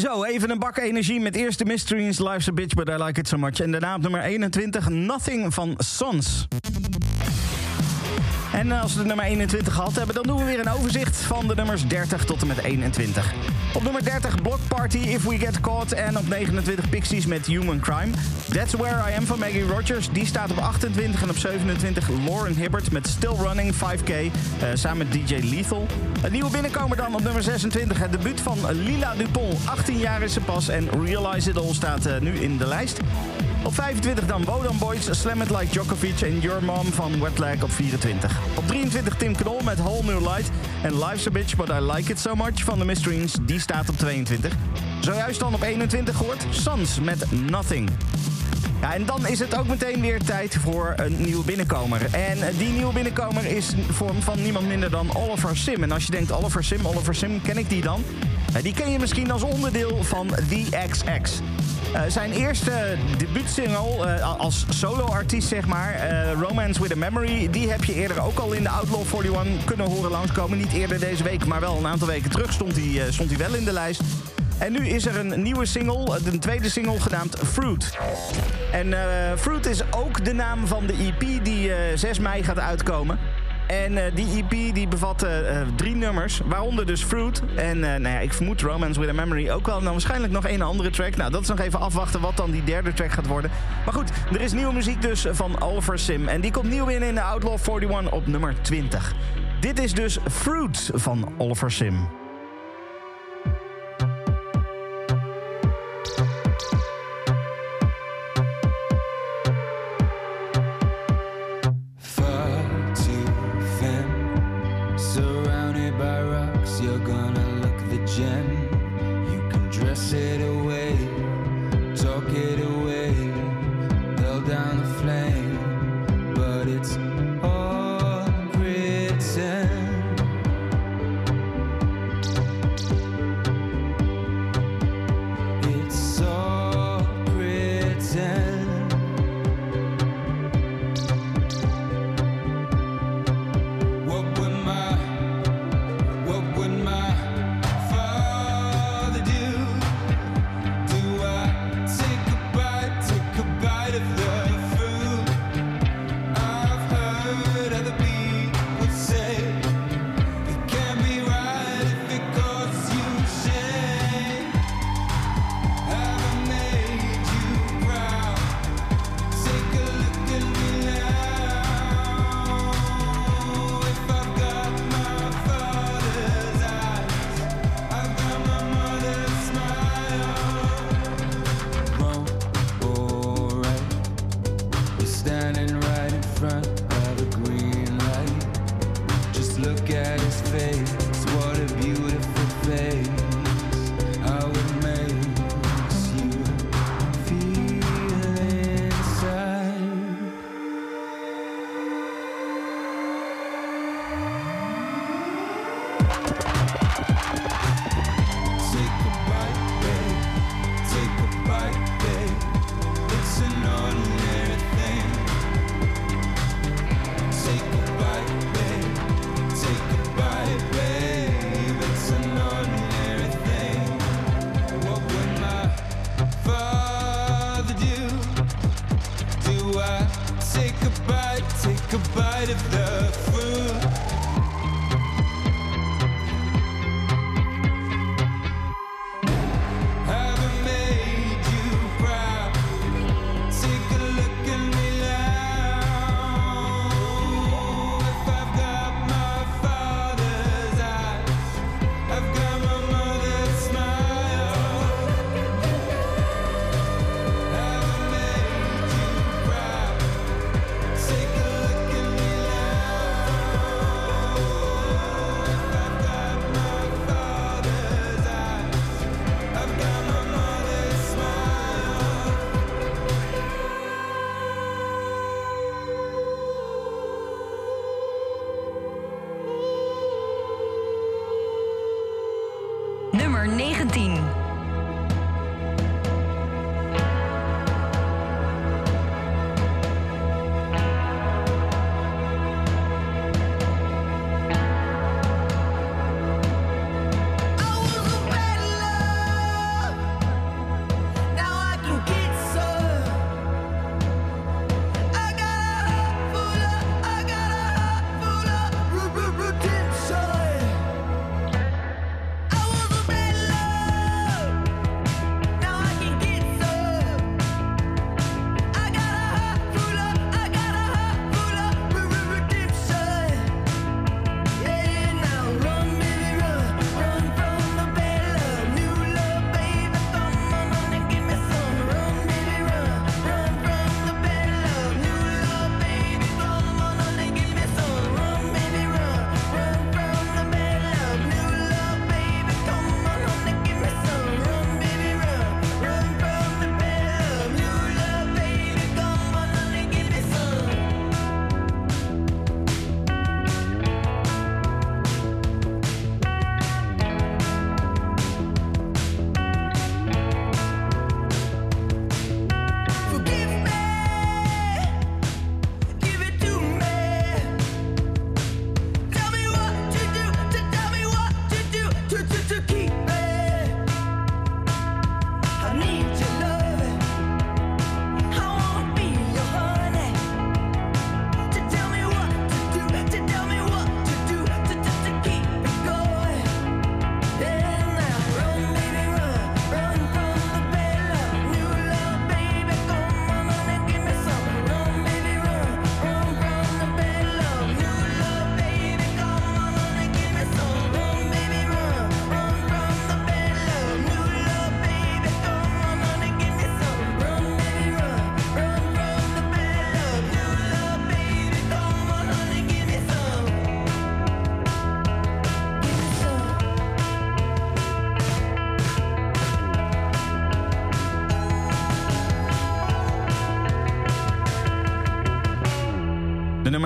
Speaker 2: Even een bak energie met eerst de Mysteries, Life's a Bitch, but I Like It So Much. En daarna op nummer 21, Nothing van Sons. En als we de nummer 21 gehad hebben, dan doen we weer een overzicht van de nummers 30 tot en met 21. Op nummer 30 Block Party, If We Get Caught. En op 29 Pixies met Human Crime. That's Where I Am van Maggie Rogers. Die staat op 28 en op 27 Lauren Hibbert met Still Running 5K. eh, samen met DJ Lethal. Een nieuwe binnenkomer dan op nummer 26. Het debuut van Lila Dupont. 18 jaar is ze pas en Realize It All staat eh, nu in de lijst. Op 25 dan Wodan Boys, Slam It Like Djokovic en Your Mom van Wetlag op 24. Op 23 Tim Knol met Whole New Light en Life's a Bitch But I Like It So Much van de Mysteries, die staat op 22. Zojuist dan op 21 gehoord Sans met Nothing. En dan is het ook meteen weer tijd voor een nieuwe binnenkomer. En eh, die nieuwe binnenkomer is vorm van niemand minder dan Oliver Sim. En als je denkt, Oliver Sim, Oliver Sim, ken ik die dan? Eh, Die ken je misschien als onderdeel van The XX. Eh, zijn eerste debuutsingle eh, als solo-artiest, zeg maar, Romance with a Memory, die heb je eerder ook al in de Outlaw 41 kunnen horen langskomen. Niet eerder deze week, maar wel een aantal weken terug stond hij, stond hij wel in de lijst. En nu is er een nieuwe single, een tweede single genaamd Fruit. En eh, Fruit is ook de naam van de EP die eh, 6 mei gaat uitkomen. En eh, die EP die bevat eh, eh, drie nummers, waaronder dus Fruit. En eh, nou ja, ik vermoed Romance with a Memory ook wel. Nou, waarschijnlijk nog een andere track. Nou, dat is nog even afwachten wat dan die derde track gaat worden. Maar goed, er is nieuwe muziek dus van Oliver Sim. En die komt nieuw in in de Outlaw 41 op nummer 20. Dit is dus Fruit van Oliver Sim.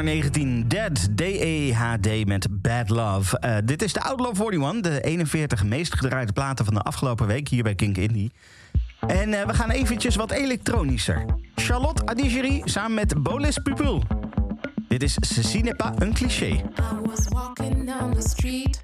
Speaker 9: 19,
Speaker 2: Dead, D-E-H-D met Bad Love. Eh, dit is de Outlaw 41, de 41 meest gedraaide platen van de afgelopen week hier bij Kink Indie. En eh, we gaan eventjes wat elektronischer. Charlotte Adigiri samen met Bolis Pupul. Dit is Ceci een cliché.
Speaker 16: I was walking down the street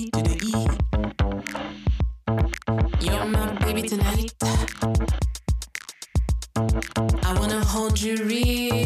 Speaker 16: To the E. You're my baby tonight. I wanna hold you real.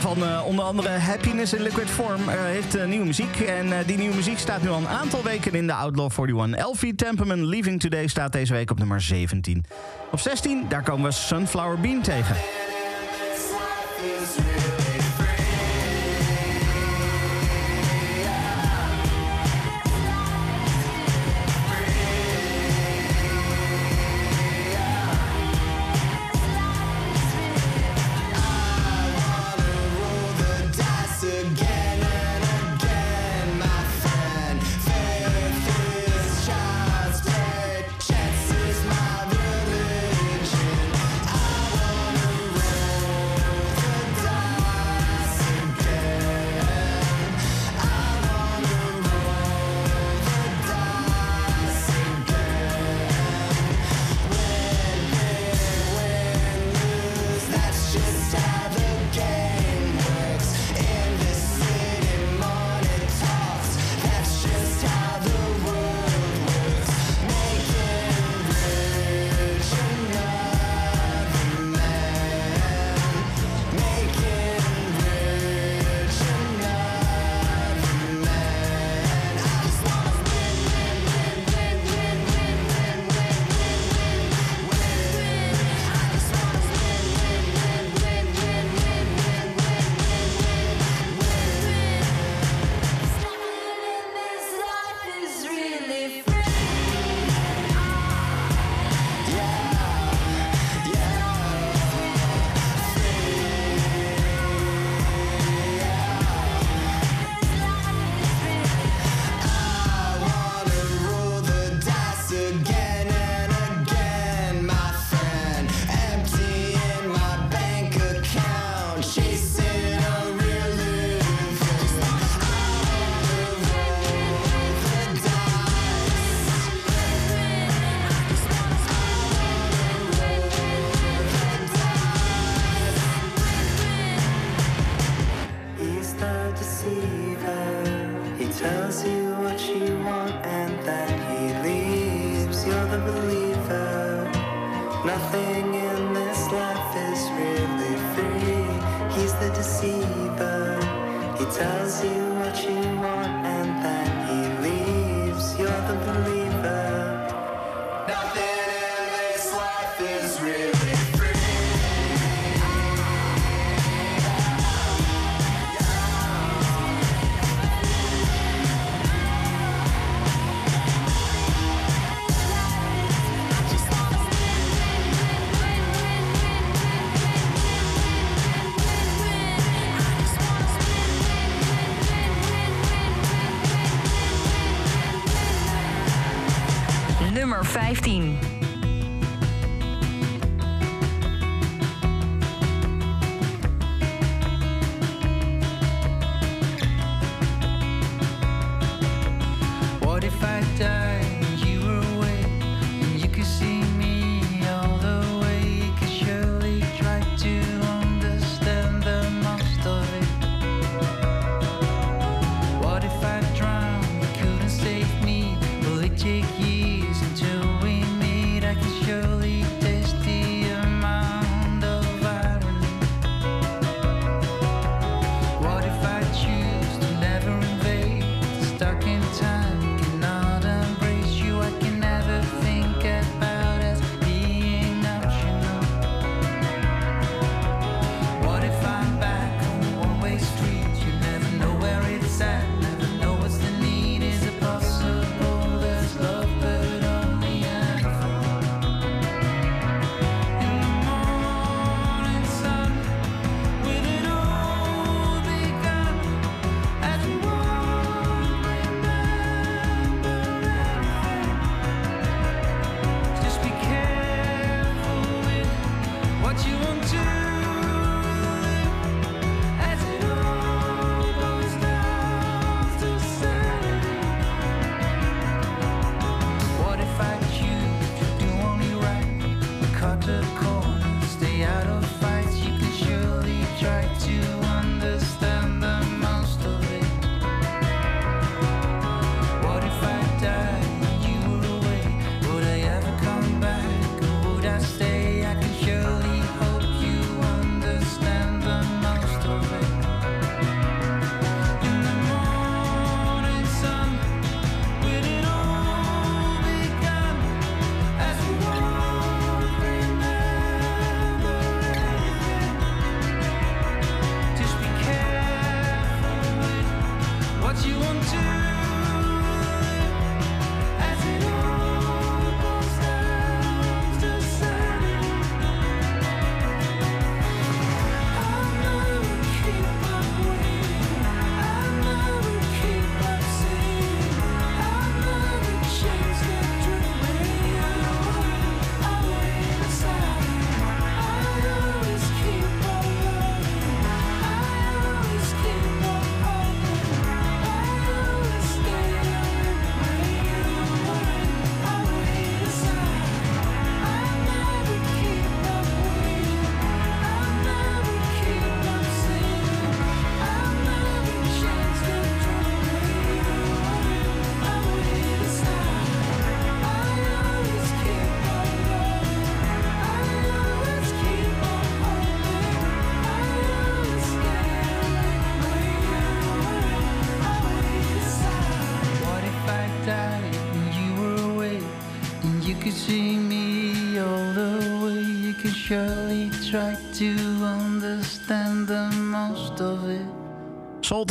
Speaker 2: van eh, onder andere Happiness in Liquid Form uh, heeft eh, nieuwe muziek. En die nieuwe muziek staat nu al een aantal weken in de Outlaw 41. Elfie Temperman Leaving Today staat deze week op nummer 17. Op 16, daar komen we Sunflower Bean tegen.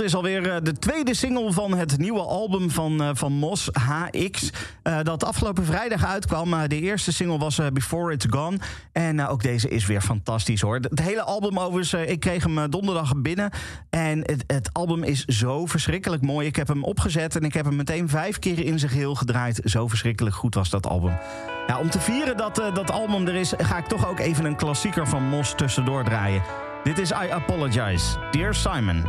Speaker 15: Is
Speaker 2: alweer eh, de tweede single van het nieuwe album van, eh, van Mos, HX. eh, dat afgelopen vrijdag uitkwam. De eerste single was Before It's Gone. En ook deze is weer fantastisch hoor. Het hele album overigens, ik kreeg hem donderdag binnen. En het, het album is zo verschrikkelijk mooi. Ik heb hem opgezet en ik heb hem meteen vijf keer in zijn geheel gedraaid. Zo verschrikkelijk goed was dat album. Ja, om te vieren dat dat album er is, ga ik toch ook even een klassieker van Mos tussendoor draaien. Dit is I Apologize, Dear Simon.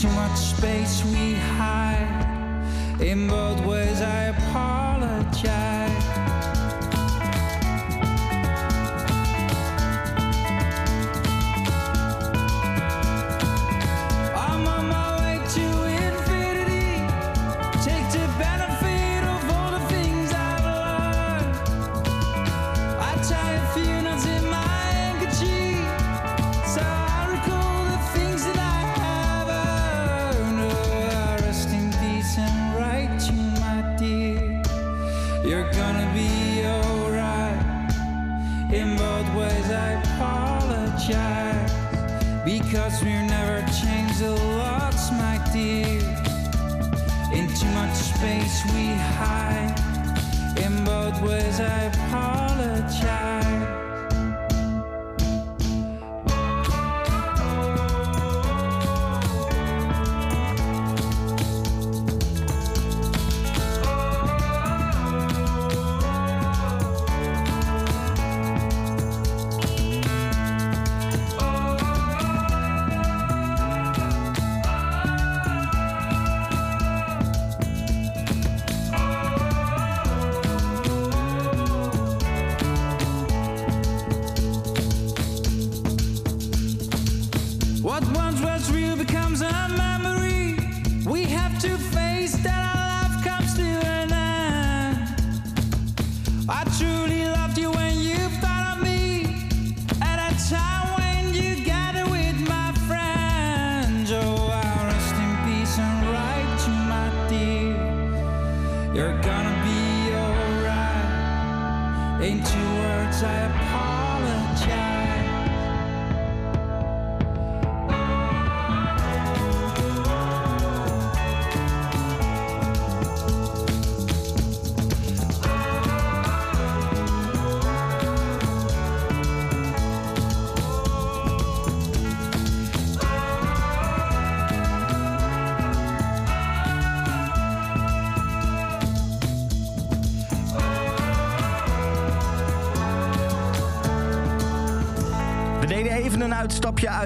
Speaker 7: Too much space we hide. In both ways I apologize. time.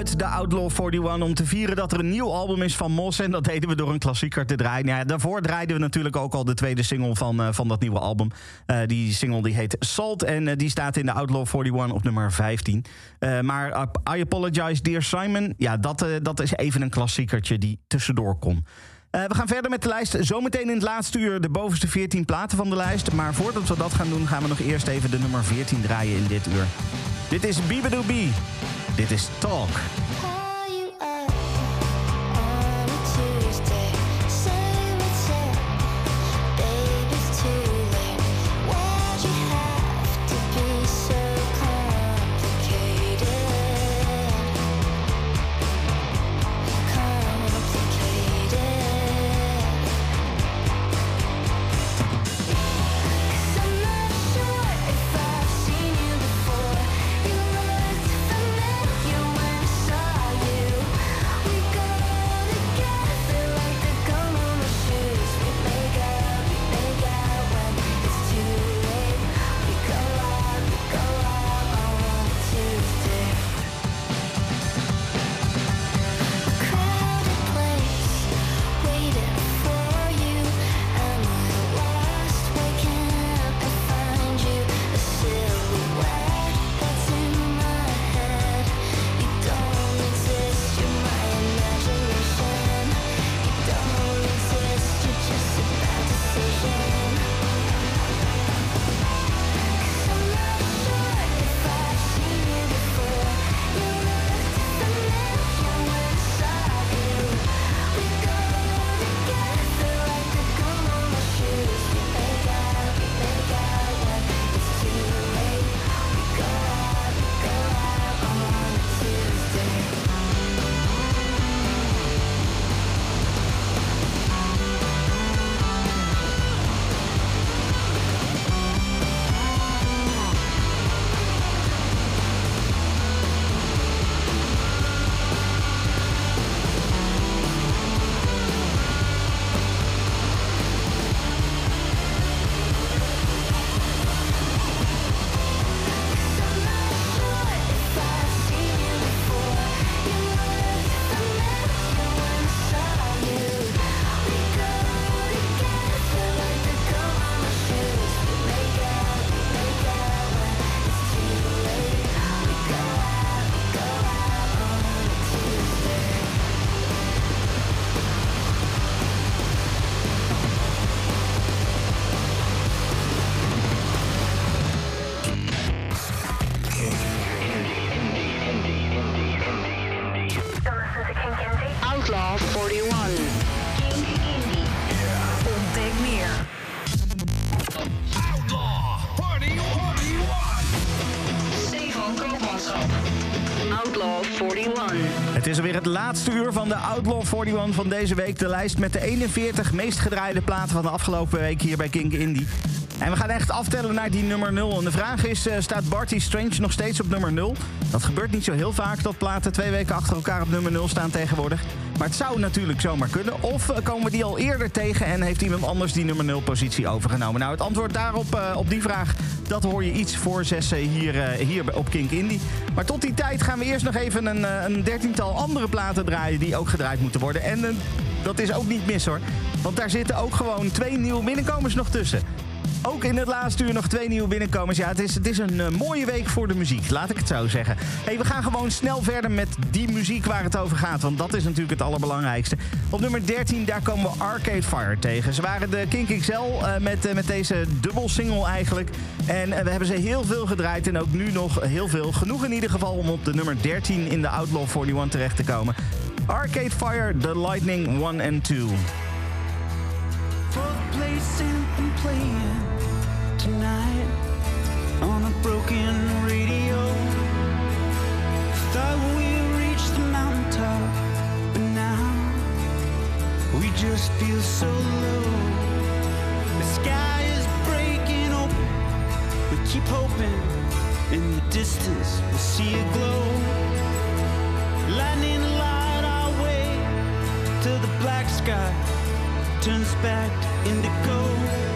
Speaker 2: De Outlaw 41 om te vieren dat er een nieuw album is van Mos. En dat deden we door een klassieker te draaien. Nou Ja, daarvoor draaiden we natuurlijk ook al de tweede single van, eh, van dat nieuwe album. Eh, die single die heet Salt en eh, die staat in de Outlaw 41 op nummer 15. Eh, maar I Apologize Dear Simon, ja, dat, dat is even een klassiekertje die tussendoor kon. We gaan verder met de lijst. Zometeen in het laatste uur de bovenste 14 platen van de lijst. Maar voordat we dat gaan doen, gaan we nog eerst even de nummer 14 draaien in dit uur. Dit is Bibadoo B. Dit is Talk. Van de Outlaw 41 van deze week. De lijst met de 41 meest gedraaide platen van de afgelopen week hier bij Kink Indie. En we gaan echt aftellen naar die nummer 0. En de vraag is, eh, staat Barty Strange nog steeds op nummer 0? Dat gebeurt niet zo heel vaak dat platen twee weken achter elkaar op nummer 0 staan tegenwoordig. Maar het zou natuurlijk zomaar kunnen. Of eh, komen we die al eerder tegen en heeft iemand anders die nummer 0 positie overgenomen? Nou, het antwoord daarop, eh, op die vraag, dat hoor je iets voor zessen hier, eh, hier op Kink Indie. Maar tot die tijd gaan we eerst nog even een, een dertiental andere platen draaien die ook gedraaid moeten worden. En dat is ook niet mis hoor. Want daar zitten ook gewoon twee nieuwe binnenkomers nog tussen. Ook in het laatste uur nog twee nieuwe binnenkomers. Ja, het is, het is een eh, mooie week voor de muziek, laat ik het zo zeggen. Hey, we gaan gewoon snel verder met die muziek waar het over gaat. Want dat is natuurlijk het allerbelangrijkste. Op nummer 13, daar komen we Arcade Fire tegen. Ze waren de Kink XL eh, met, eh, met deze dubbel single eigenlijk. En we hebben ze heel veel gedraaid en ook nu nog heel veel. Genoeg in ieder geval om op de nummer 13 in de Outlaw 41 terecht te komen. Arcade Fire, The Lightning 1 en 2.
Speaker 9: Just feel so low. The sky is breaking open. We keep hoping in the distance we'll see a glow. Light our way till the black sky turns back to indigo.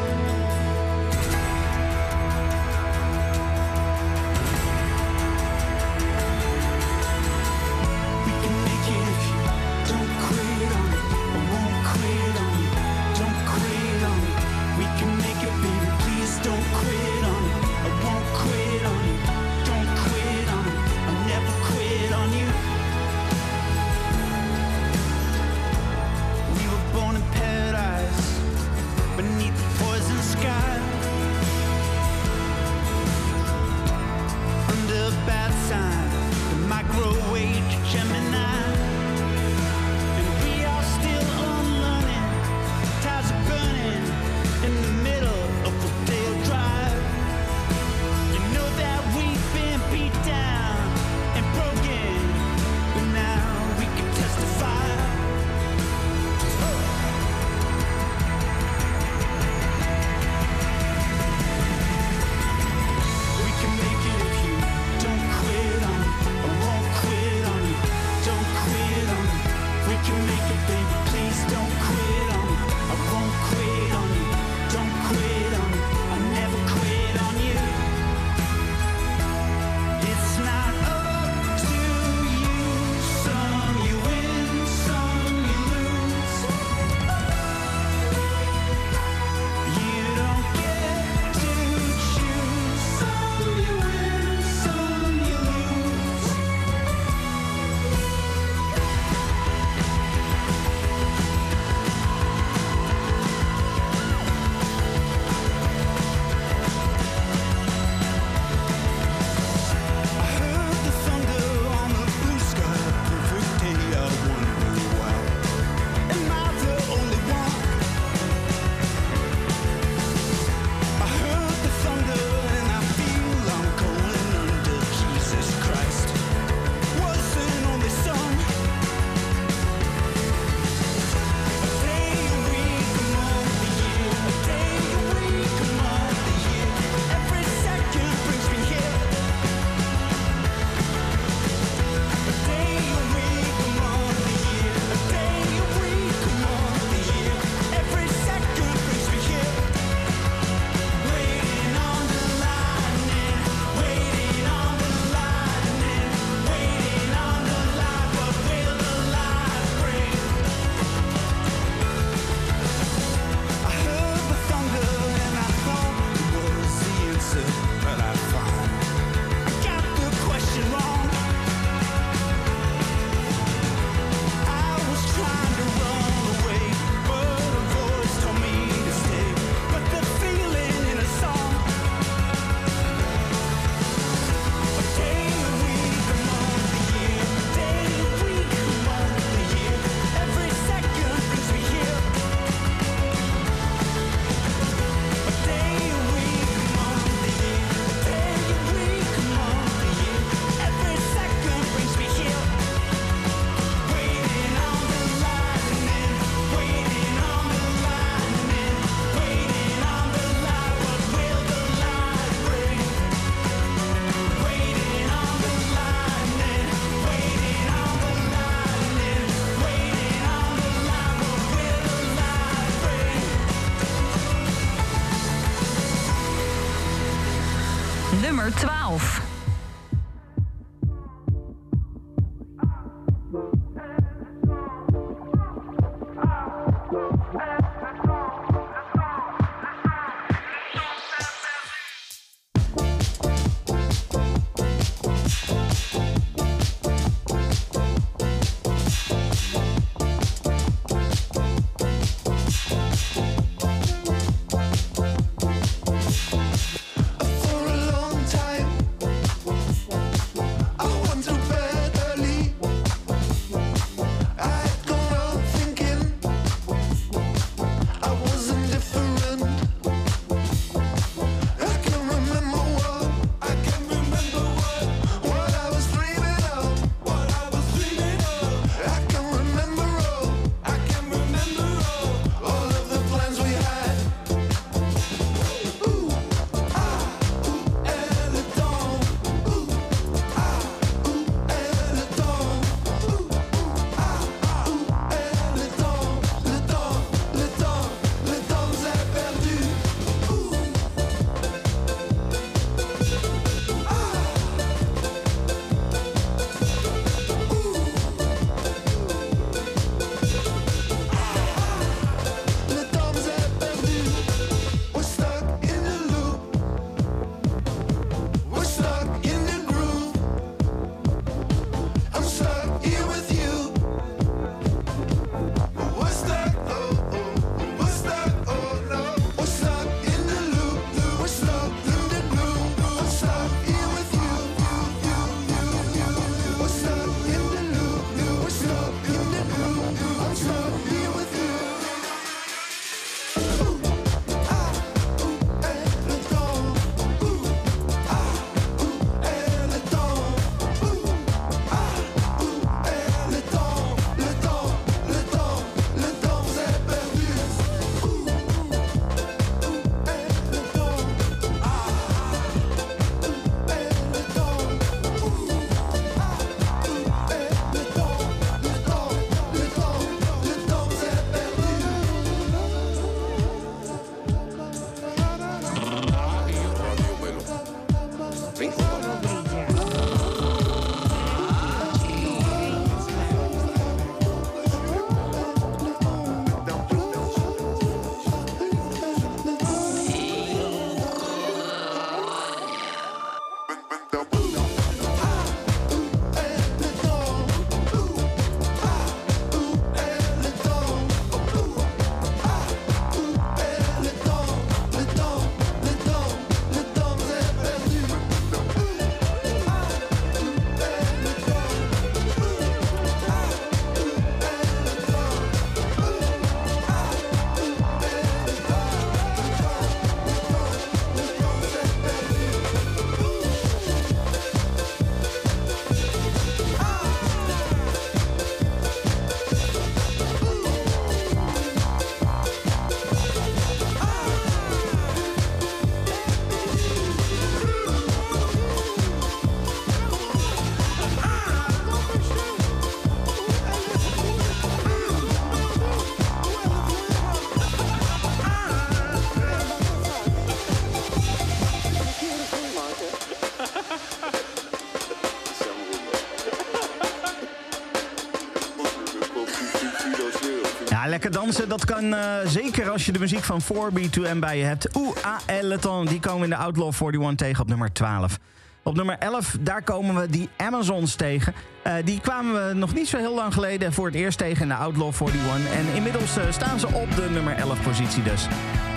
Speaker 2: dansen, dat kan uh, zeker als je de muziek van 4B2M bij je hebt. Oeh, A.L. die komen we in de Outlaw 41 tegen op nummer 12. Op nummer 11, daar komen we die Amazons tegen. Uh, die kwamen we nog niet zo heel lang geleden voor het eerst tegen in de Outlaw 41. En inmiddels eh, staan ze op de nummer 11 positie dus.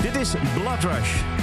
Speaker 2: Dit is Bloodrush.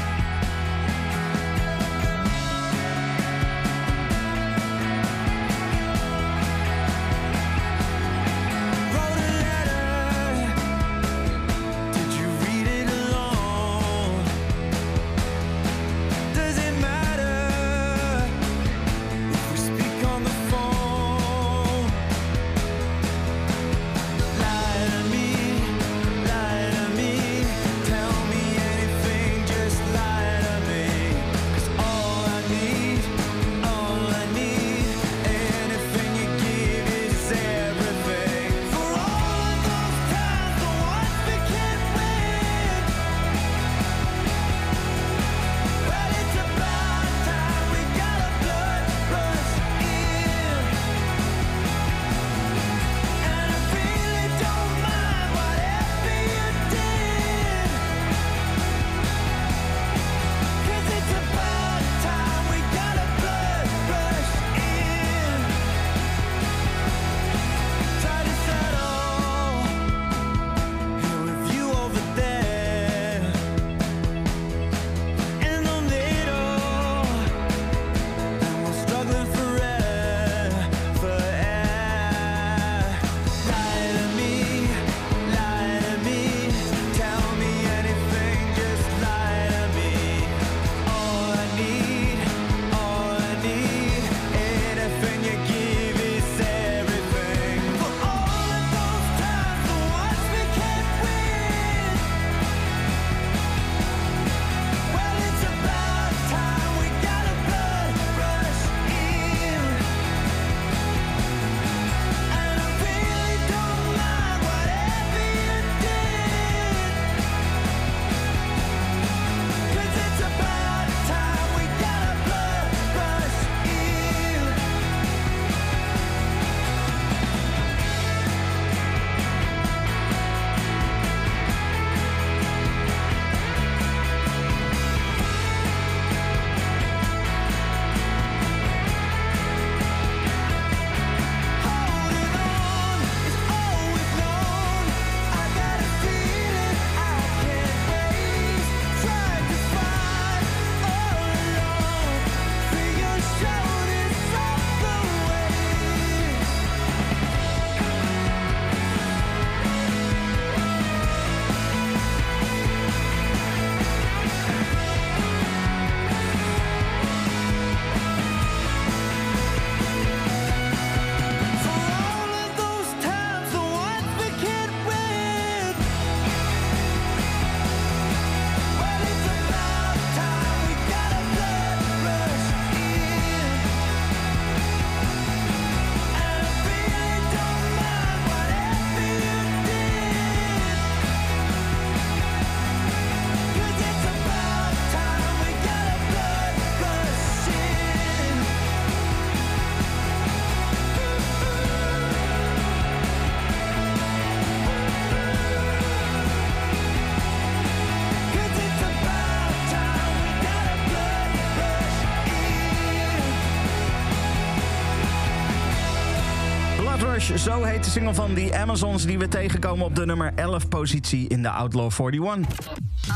Speaker 2: Zo heet de single van The Amazons die we tegenkomen op de nummer 11 positie in de Outlaw 41.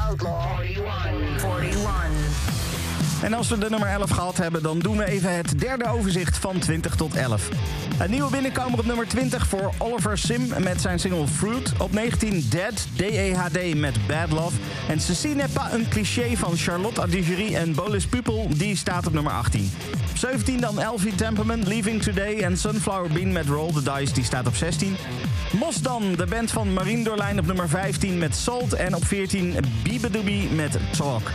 Speaker 9: Outlaw 41. 41.
Speaker 2: En als we de nummer 11 gehad hebben, dan doen we even het derde overzicht van 20 tot 11. Een nieuwe binnenkomer op nummer 20 voor Oliver Sim met zijn single Fruit. Op 19 Dead, D-E-H-D met Bad Love. En Ceci n'est pas un cliché van Charlotte Adigerie en Bolis Pupil, die staat op nummer 18. Op 17 dan Elfie Temperman, Leaving Today en Sunflower Bean met Roll the Dice, die staat op 16. Mos dan, de band van Marine Dorlijn op nummer 15 met Salt. En op 14 Bibedoobie met Talk.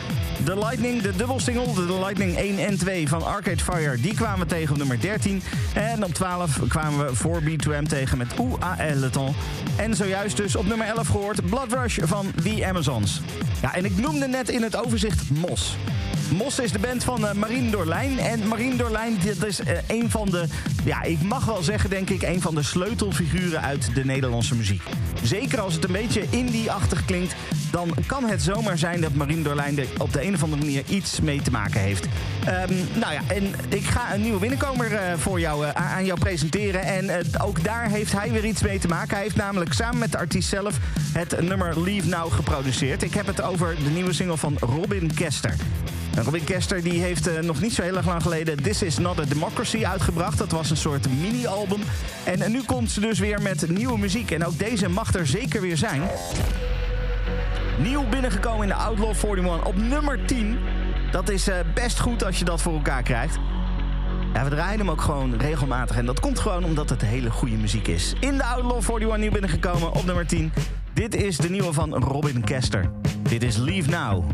Speaker 2: De Lightning, de dubbelsingle, de Lightning 1 en 2 van Arcade Fire, die kwamen we tegen op nummer 13. En op 12 kwamen we voor B2M tegen met Ou à Le Temps. En zojuist dus op nummer 11 gehoord Blood Rush van The Amazons. Ja, en ik noemde net in het overzicht Mos. Mos is de band van eh, Marien Dorlijn. En Marien Dorlijn, dit is eh, een van de, ja, ik mag wel zeggen, denk ik, een van de sleutelfiguren uit de Nederlandse muziek. Zeker als het een beetje indie-achtig klinkt, dan kan het zomaar zijn dat Marien Dorlijn er op de een of andere manier iets mee te maken heeft. Ehm, nou ja, en ik ga een nieuwe binnenkomer eh, voor jou, aan jou presenteren. En ook daar heeft hij weer iets mee te maken. Hij heeft namelijk samen met de artiest zelf het nummer Leave Now geproduceerd. Ik heb het over de nieuwe single van Robin Kester. Robin Kester die heeft eh, nog niet zo heel erg lang geleden This Is Not a Democracy uitgebracht. Dat was een soort mini-album. En, nu komt ze dus weer met nieuwe muziek. En ook deze mag er zeker weer zijn. Nieuw binnengekomen in de Outlaw 41 op nummer 10. Dat is eh, best goed als je dat voor elkaar krijgt. Ja, we draaien hem ook gewoon regelmatig. En dat komt gewoon omdat het hele goede muziek is. In de Outlaw 41 nieuw binnengekomen op nummer 10. Dit is de nieuwe van Robin Kester. Dit is Leave Now.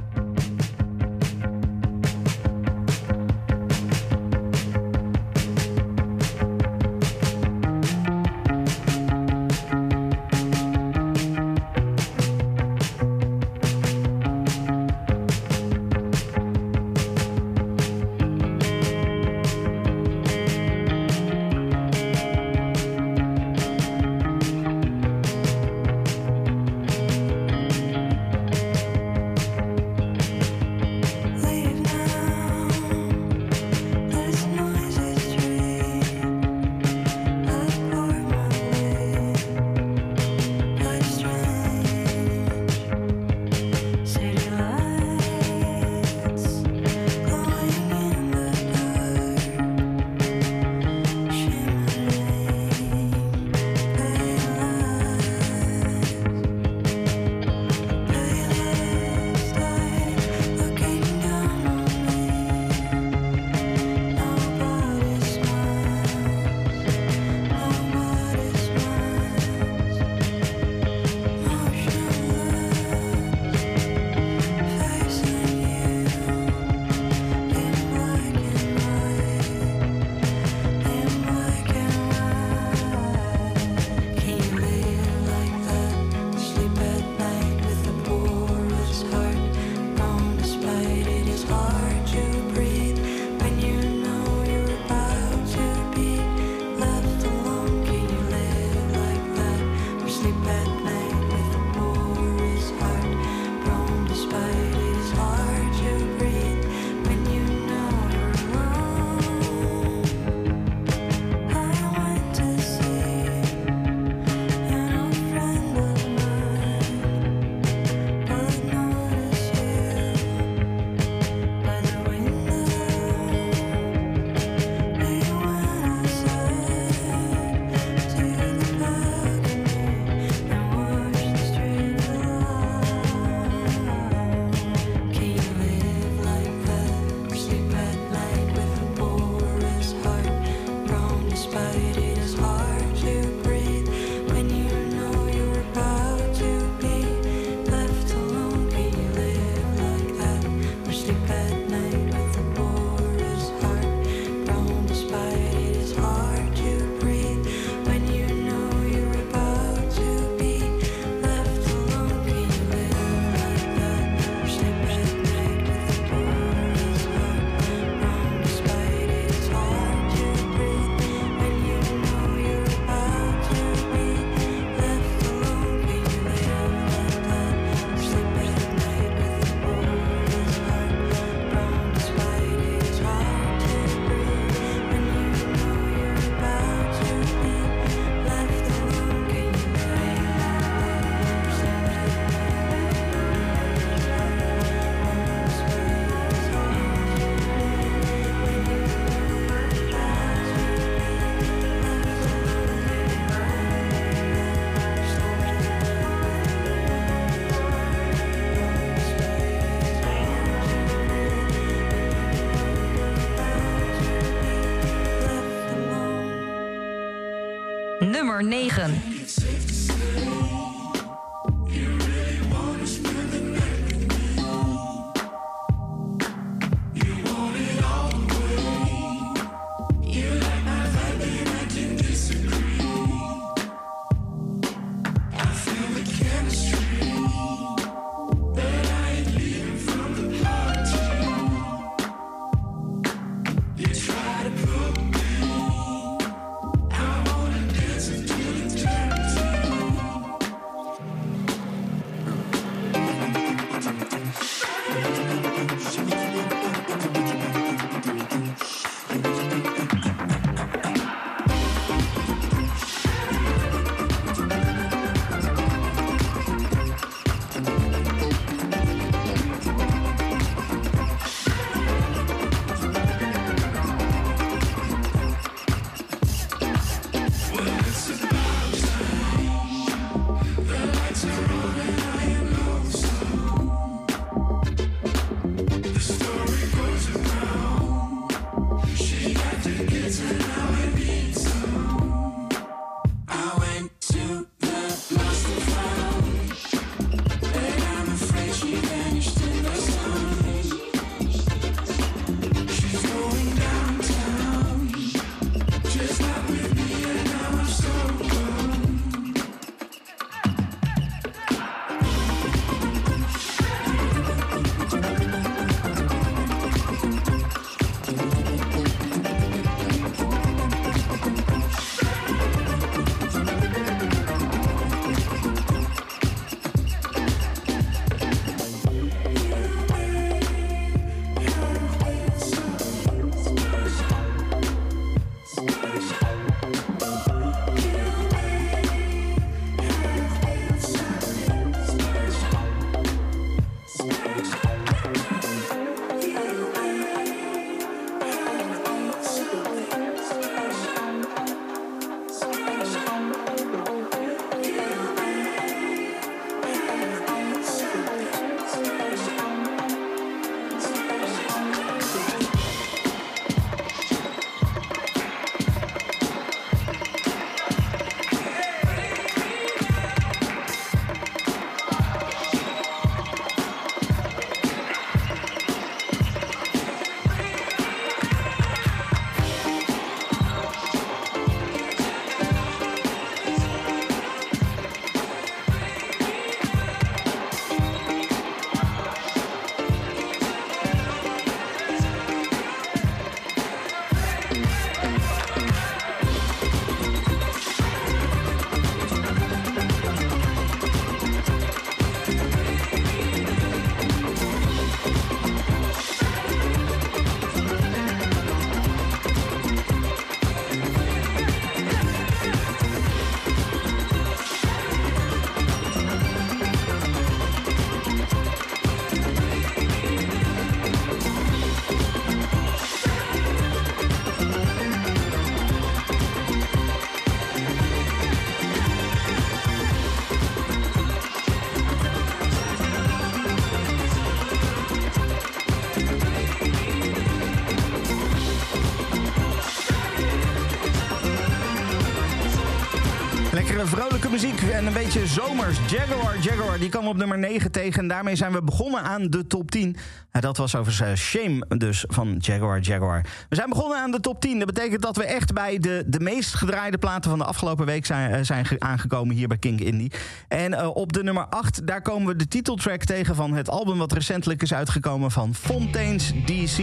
Speaker 2: Vrolijke muziek en een beetje zomers. Jaguar, Jaguar, die kwam op nummer 9 tegen. En daarmee zijn we begonnen aan de top 10. En dat was over eh, Shame dus van Jaguar, Jaguar. We zijn begonnen aan de top 10. Dat betekent dat we echt bij de, de meest gedraaide platen van de afgelopen week zijn, eh, zijn ge- aangekomen hier bij King Indie. En eh, op de nummer 8, daar komen we de titeltrack tegen van het album wat recentelijk is uitgekomen van Fontaine's DC.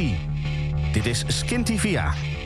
Speaker 2: Dit is Skintivia.
Speaker 17: Cause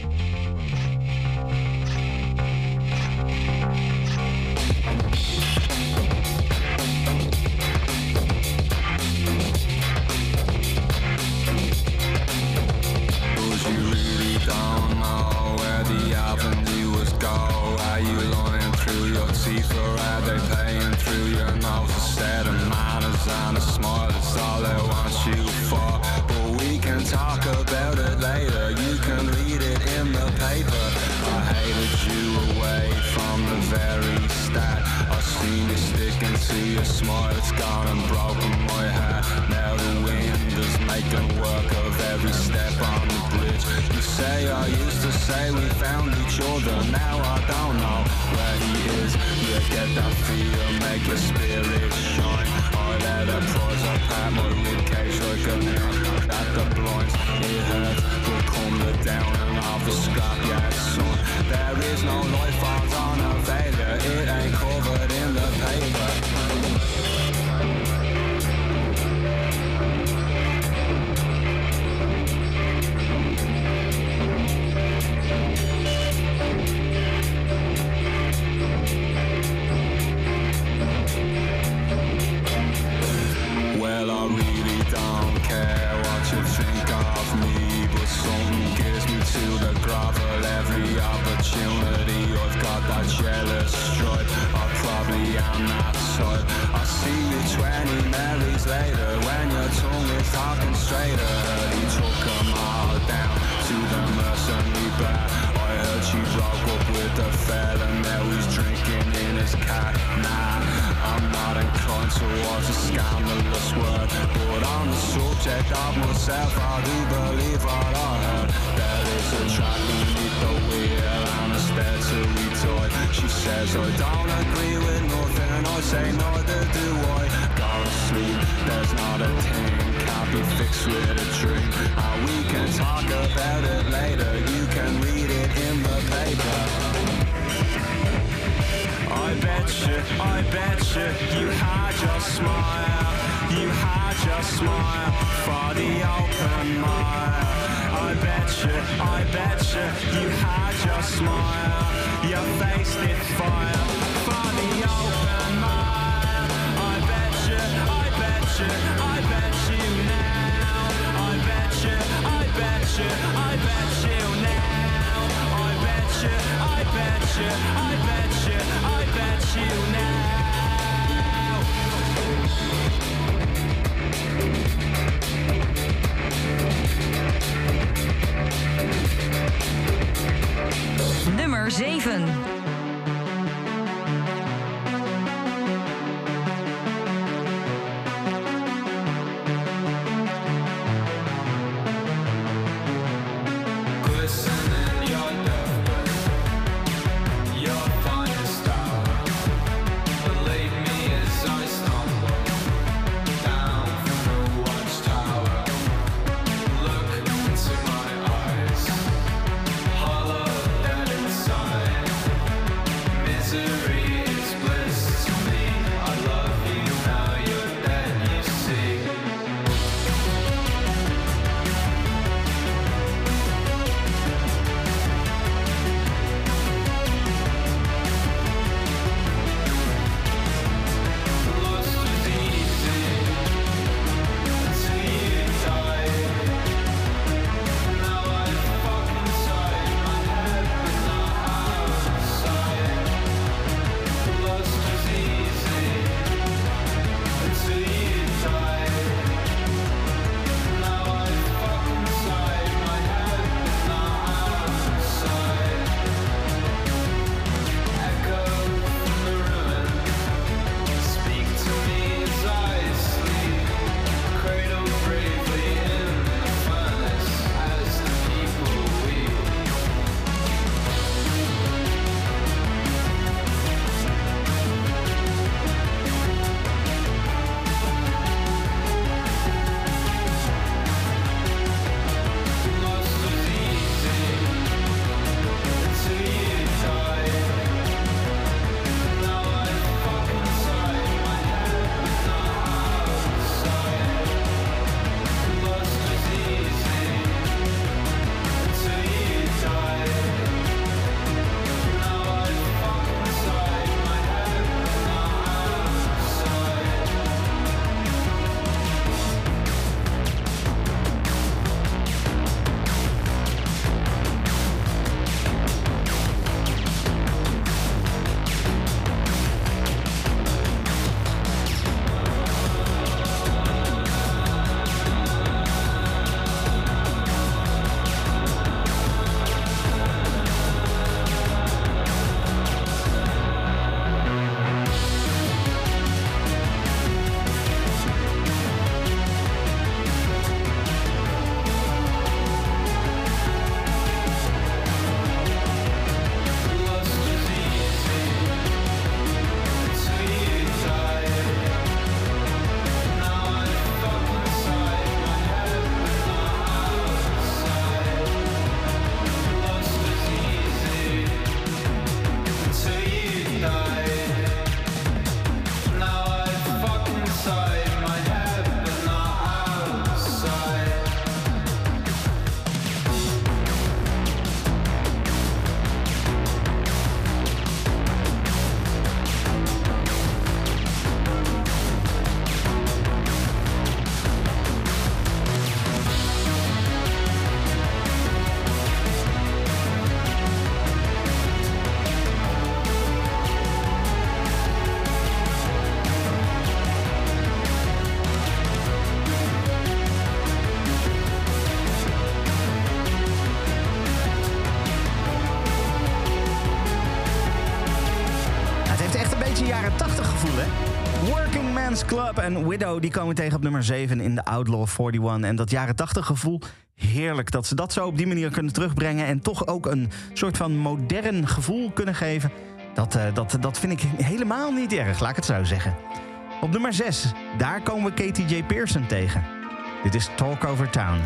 Speaker 8: Club en Widow die komen tegen op nummer 7 in de Outlaw 41. En dat jaren 80 gevoel, heerlijk dat ze dat zo op die manier kunnen terugbrengen. En toch ook een soort van modern gevoel kunnen geven. Dat, eh, dat, dat vind ik helemaal niet erg, laat ik het zo zeggen. Op nummer 6, daar komen we Katie J. Pearson tegen. Dit is Talk Over Town.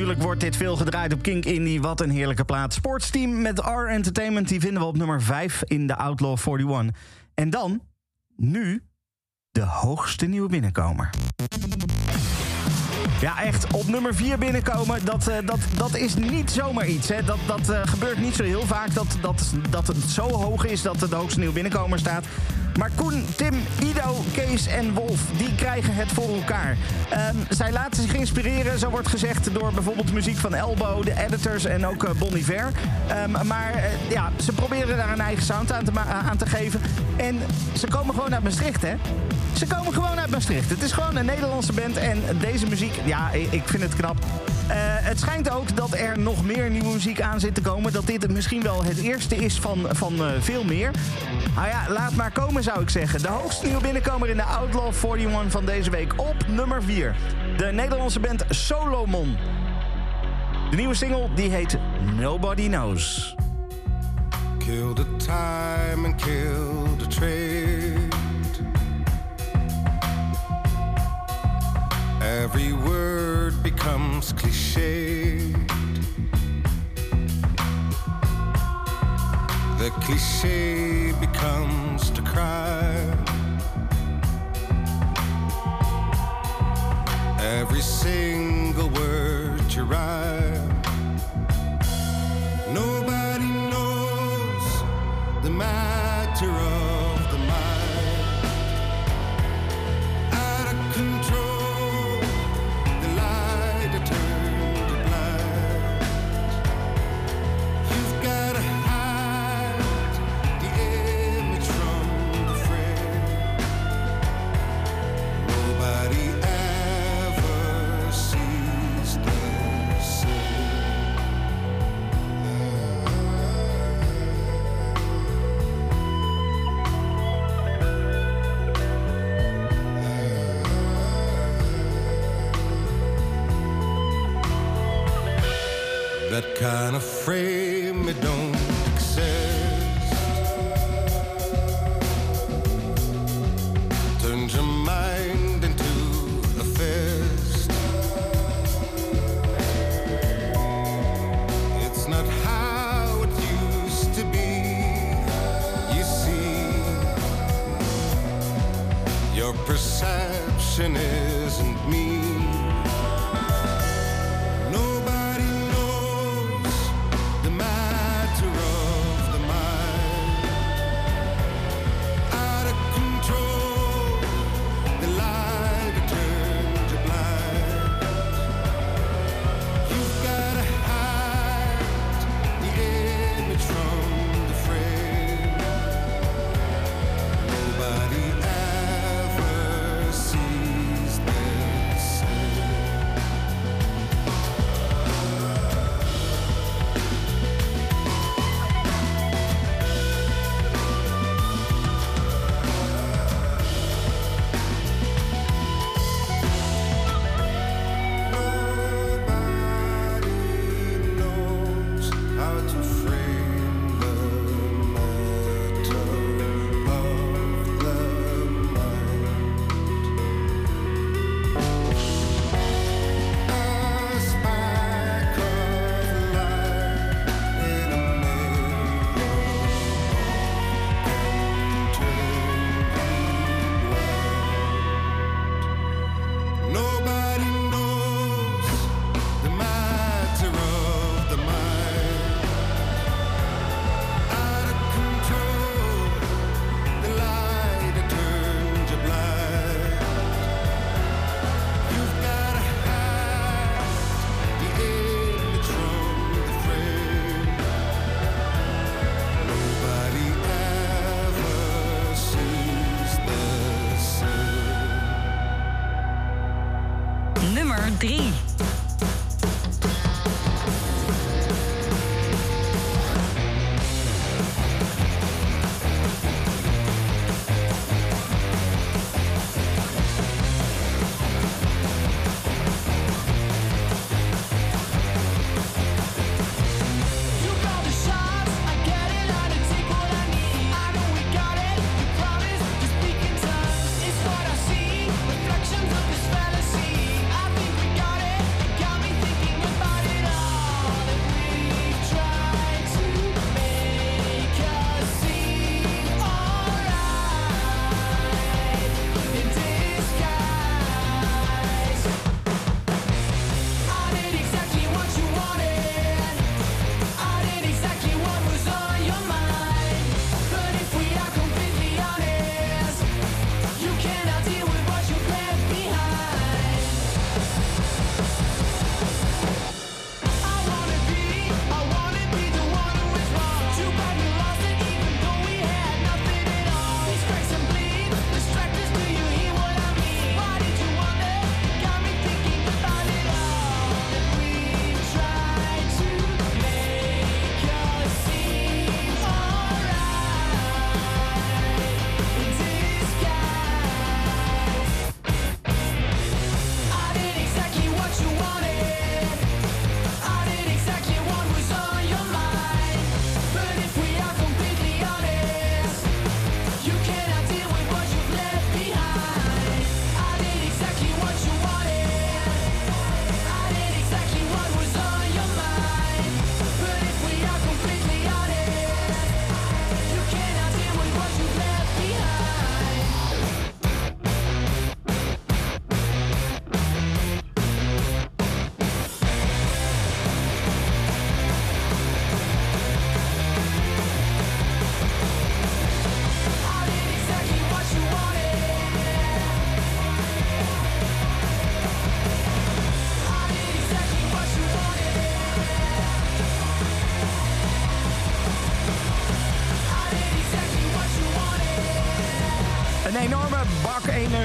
Speaker 2: Natuurlijk wordt dit veel gedraaid op Kink Indie. Wat een heerlijke plaat. Sportsteam met R Entertainment, die vinden we op nummer 5 in de Outlaw 41. En dan, nu, de hoogste nieuwe binnenkomer. Ja, echt, op nummer 4 binnenkomen, dat, eh, dat, dat is niet zomaar iets. Hè. Dat, dat eh, gebeurt niet zo heel vaak, dat, dat, dat het zo hoog is dat de hoogste nieuwe binnenkomer staat. Koen, Tim, Ido, Kees en Wolf, die krijgen het voor elkaar. Ehm, zij laten zich inspireren, zo wordt gezegd, door bijvoorbeeld muziek van Elbow, de editors en ook eh, Bon Iver. Ehm, maar eh, ja, ze proberen daar een eigen sound aan te, aan te geven. En ze komen gewoon uit Maastricht, hè? Ze komen gewoon uit Maastricht. Het is gewoon een Nederlandse band en deze muziek, ja, ik vind het knap. Eh, het schijnt ook dat er nog meer nieuwe muziek aan zit te komen. Dat dit misschien wel het eerste is van, van veel meer. Nou ja, laat maar komen zou ik zeggen. De hoogste nieuwe binnenkomer in de Outlaw 41 van deze week op nummer 4. De Nederlandse band Solomon. De nieuwe single die heet Nobody Knows.
Speaker 3: Kill the time and kill the trade. Every word becomes cliched. The cliche becomes the cry. Every single word you write. Nobody knows the matter of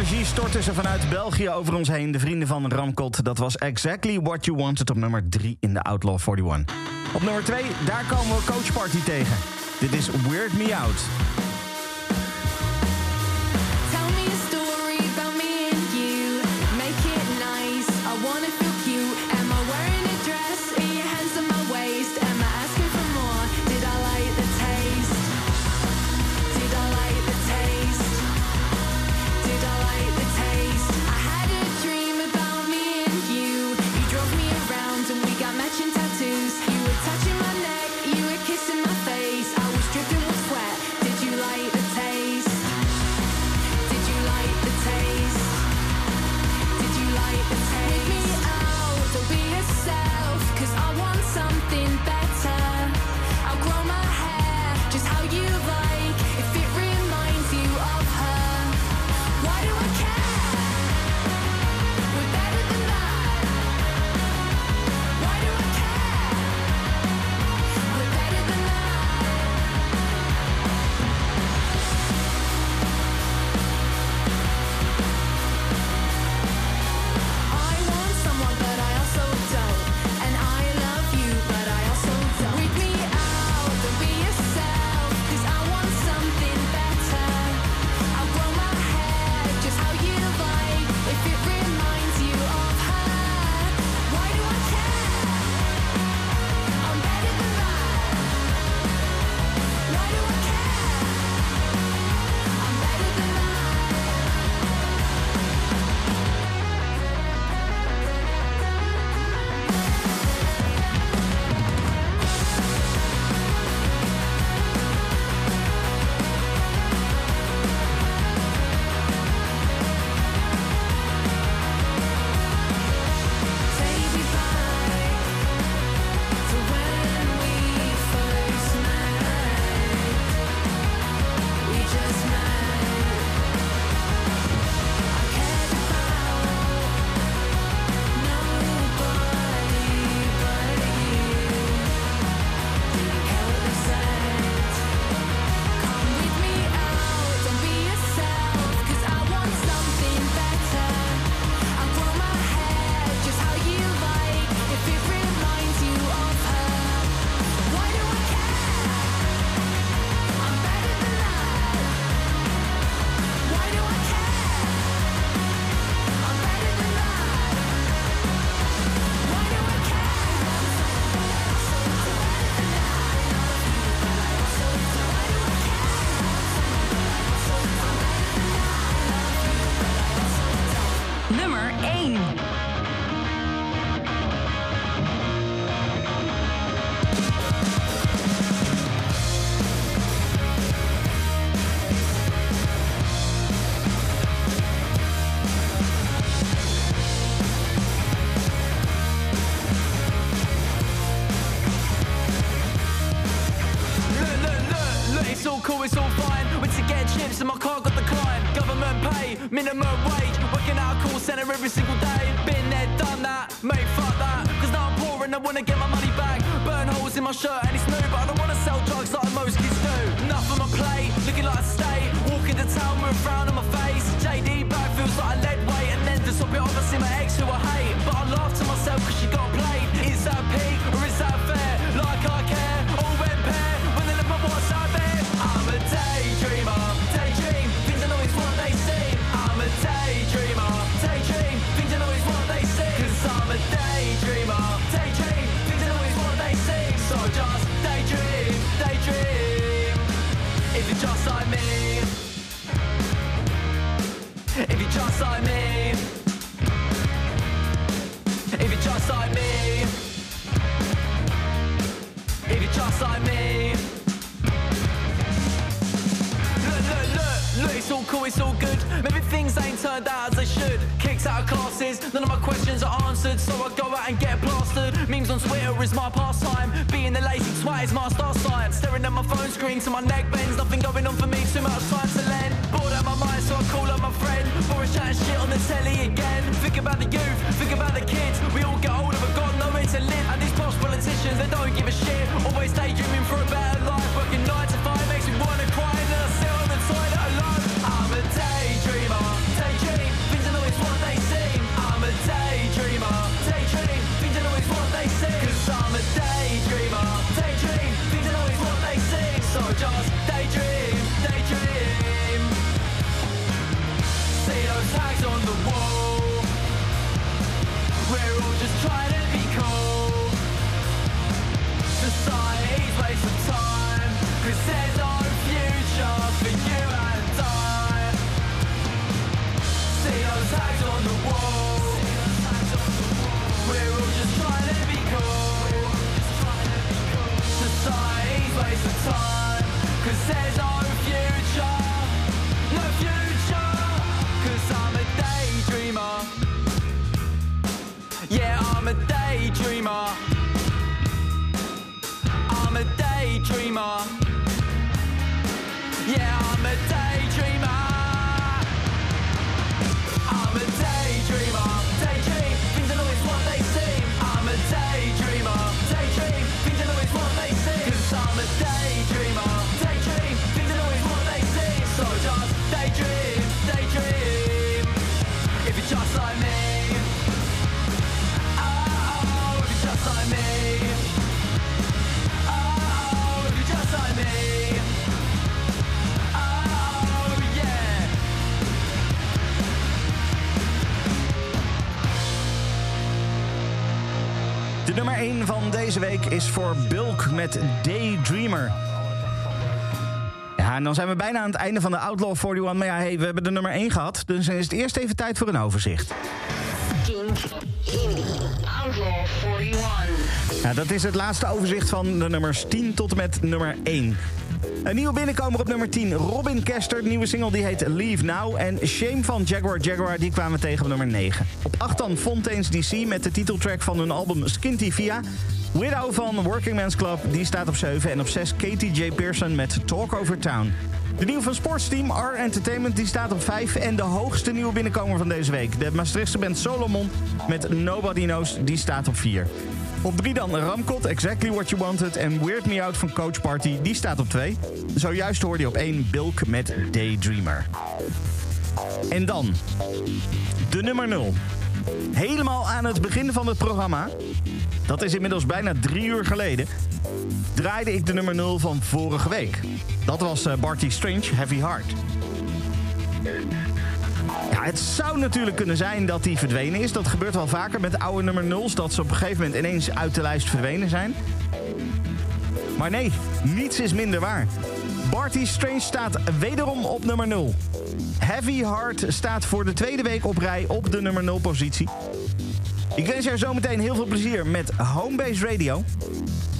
Speaker 16: energie storten ze vanuit België over ons heen. De vrienden van Ramkot, dat was Exactly What You Wanted op nummer 3 in de Outlaw 41. Op nummer 2, daar komen we Coach Party tegen. Dit is Weird Me Out.
Speaker 18: minimum wage. Working out call center every single
Speaker 2: deze week is voor Bulk met Daydreamer. Ja, en dan zijn we bijna aan het einde van de Outlaw 41. Maar ja, hey, we hebben de nummer 1 gehad. Dus dan is het eerst even tijd voor een overzicht.
Speaker 9: Indie. Outlaw 41.
Speaker 2: Ja, dat is het laatste overzicht van de nummers 10 tot en met nummer 1. Een nieuwe binnenkomer op nummer 10. Robin Kester, de nieuwe single die heet Leave Now. En Shame van Jaguar Jaguar, die kwamen we tegen op nummer 9. Op 8 dan Fontaine's DC met de titeltrack van hun album Skinty Via. Widow van Working Men's Club, die staat op 7. En op 6 Katie J. Pearson met Talk Over Town. De nieuwe van Sportsteam, R Entertainment, die staat op 5. En de hoogste nieuwe binnenkomer van deze week. De Maastrichtse band Solomon met Nobody Knows, die staat op 4. Op 3 dan Ramkot, Exactly What You Wanted en Weird Me Out van Coach Party, die staat op 2. Zojuist hoorde je op 1 Bilk met Daydreamer. En dan de nummer 0. Helemaal aan het begin van het programma, dat is inmiddels bijna drie uur geleden, draaide ik de nummer 0 van vorige week. Dat was eh, Barty Strange, Heavy Heart. Ja, het zou natuurlijk kunnen zijn dat die verdwenen is. Dat gebeurt wel vaker met oude nummer 0's, dat ze op een gegeven moment ineens uit de lijst verdwenen zijn. Maar nee, niets is minder waar. Barty Strange staat wederom op nummer 0. Heavy Heart staat voor de tweede week op rij op de nummer 0 positie. Ik wens jou zometeen heel veel plezier met Homebase Radio.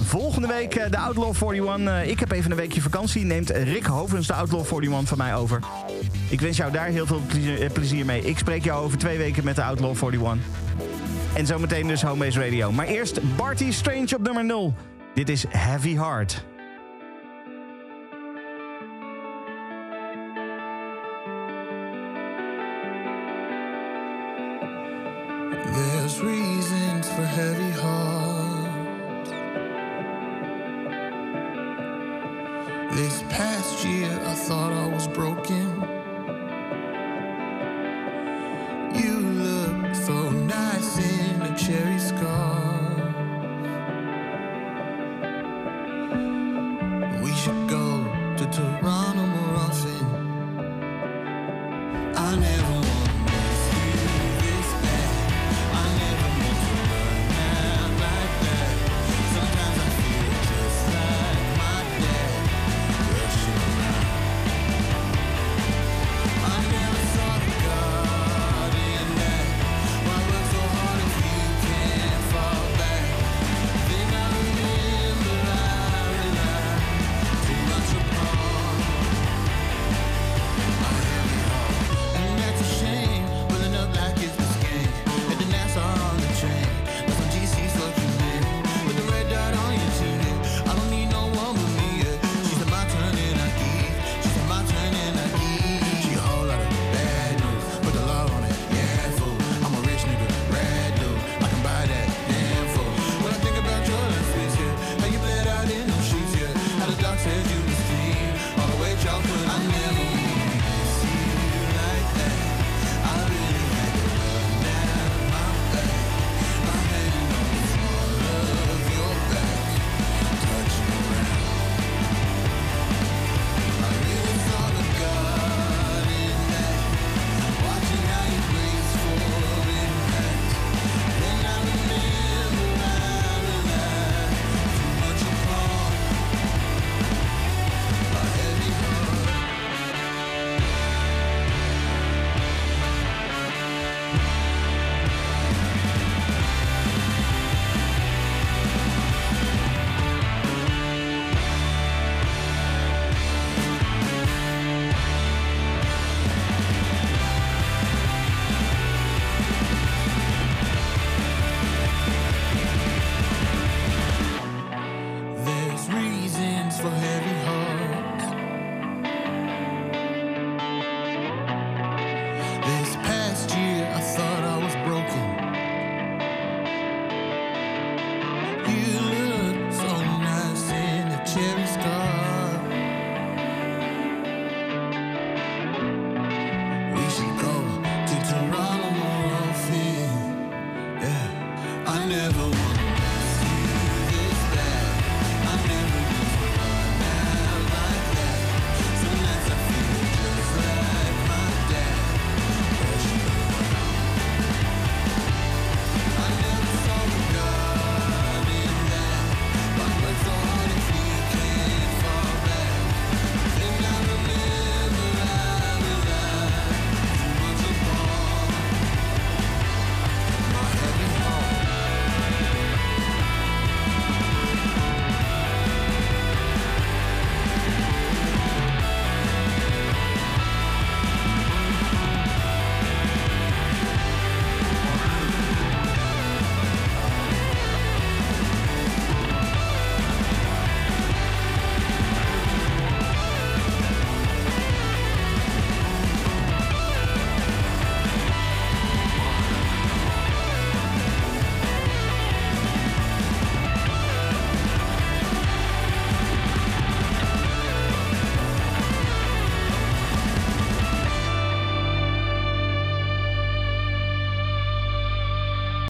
Speaker 2: Volgende week eh, de Outlaw 41. Eh, Ik heb even een weekje vakantie. Neemt Rick Hovens de Outlaw 41 van mij over. Ik wens jou daar heel veel plezier, eh, plezier mee. Ik spreek jou over twee weken met de Outlaw 41. En zometeen dus Homebase Radio. Maar eerst Barty Strange op nummer 0. Dit is Heavy Heart.
Speaker 7: heavy heart. This past year, I thought I was broken. You look so nice in a cherry scar.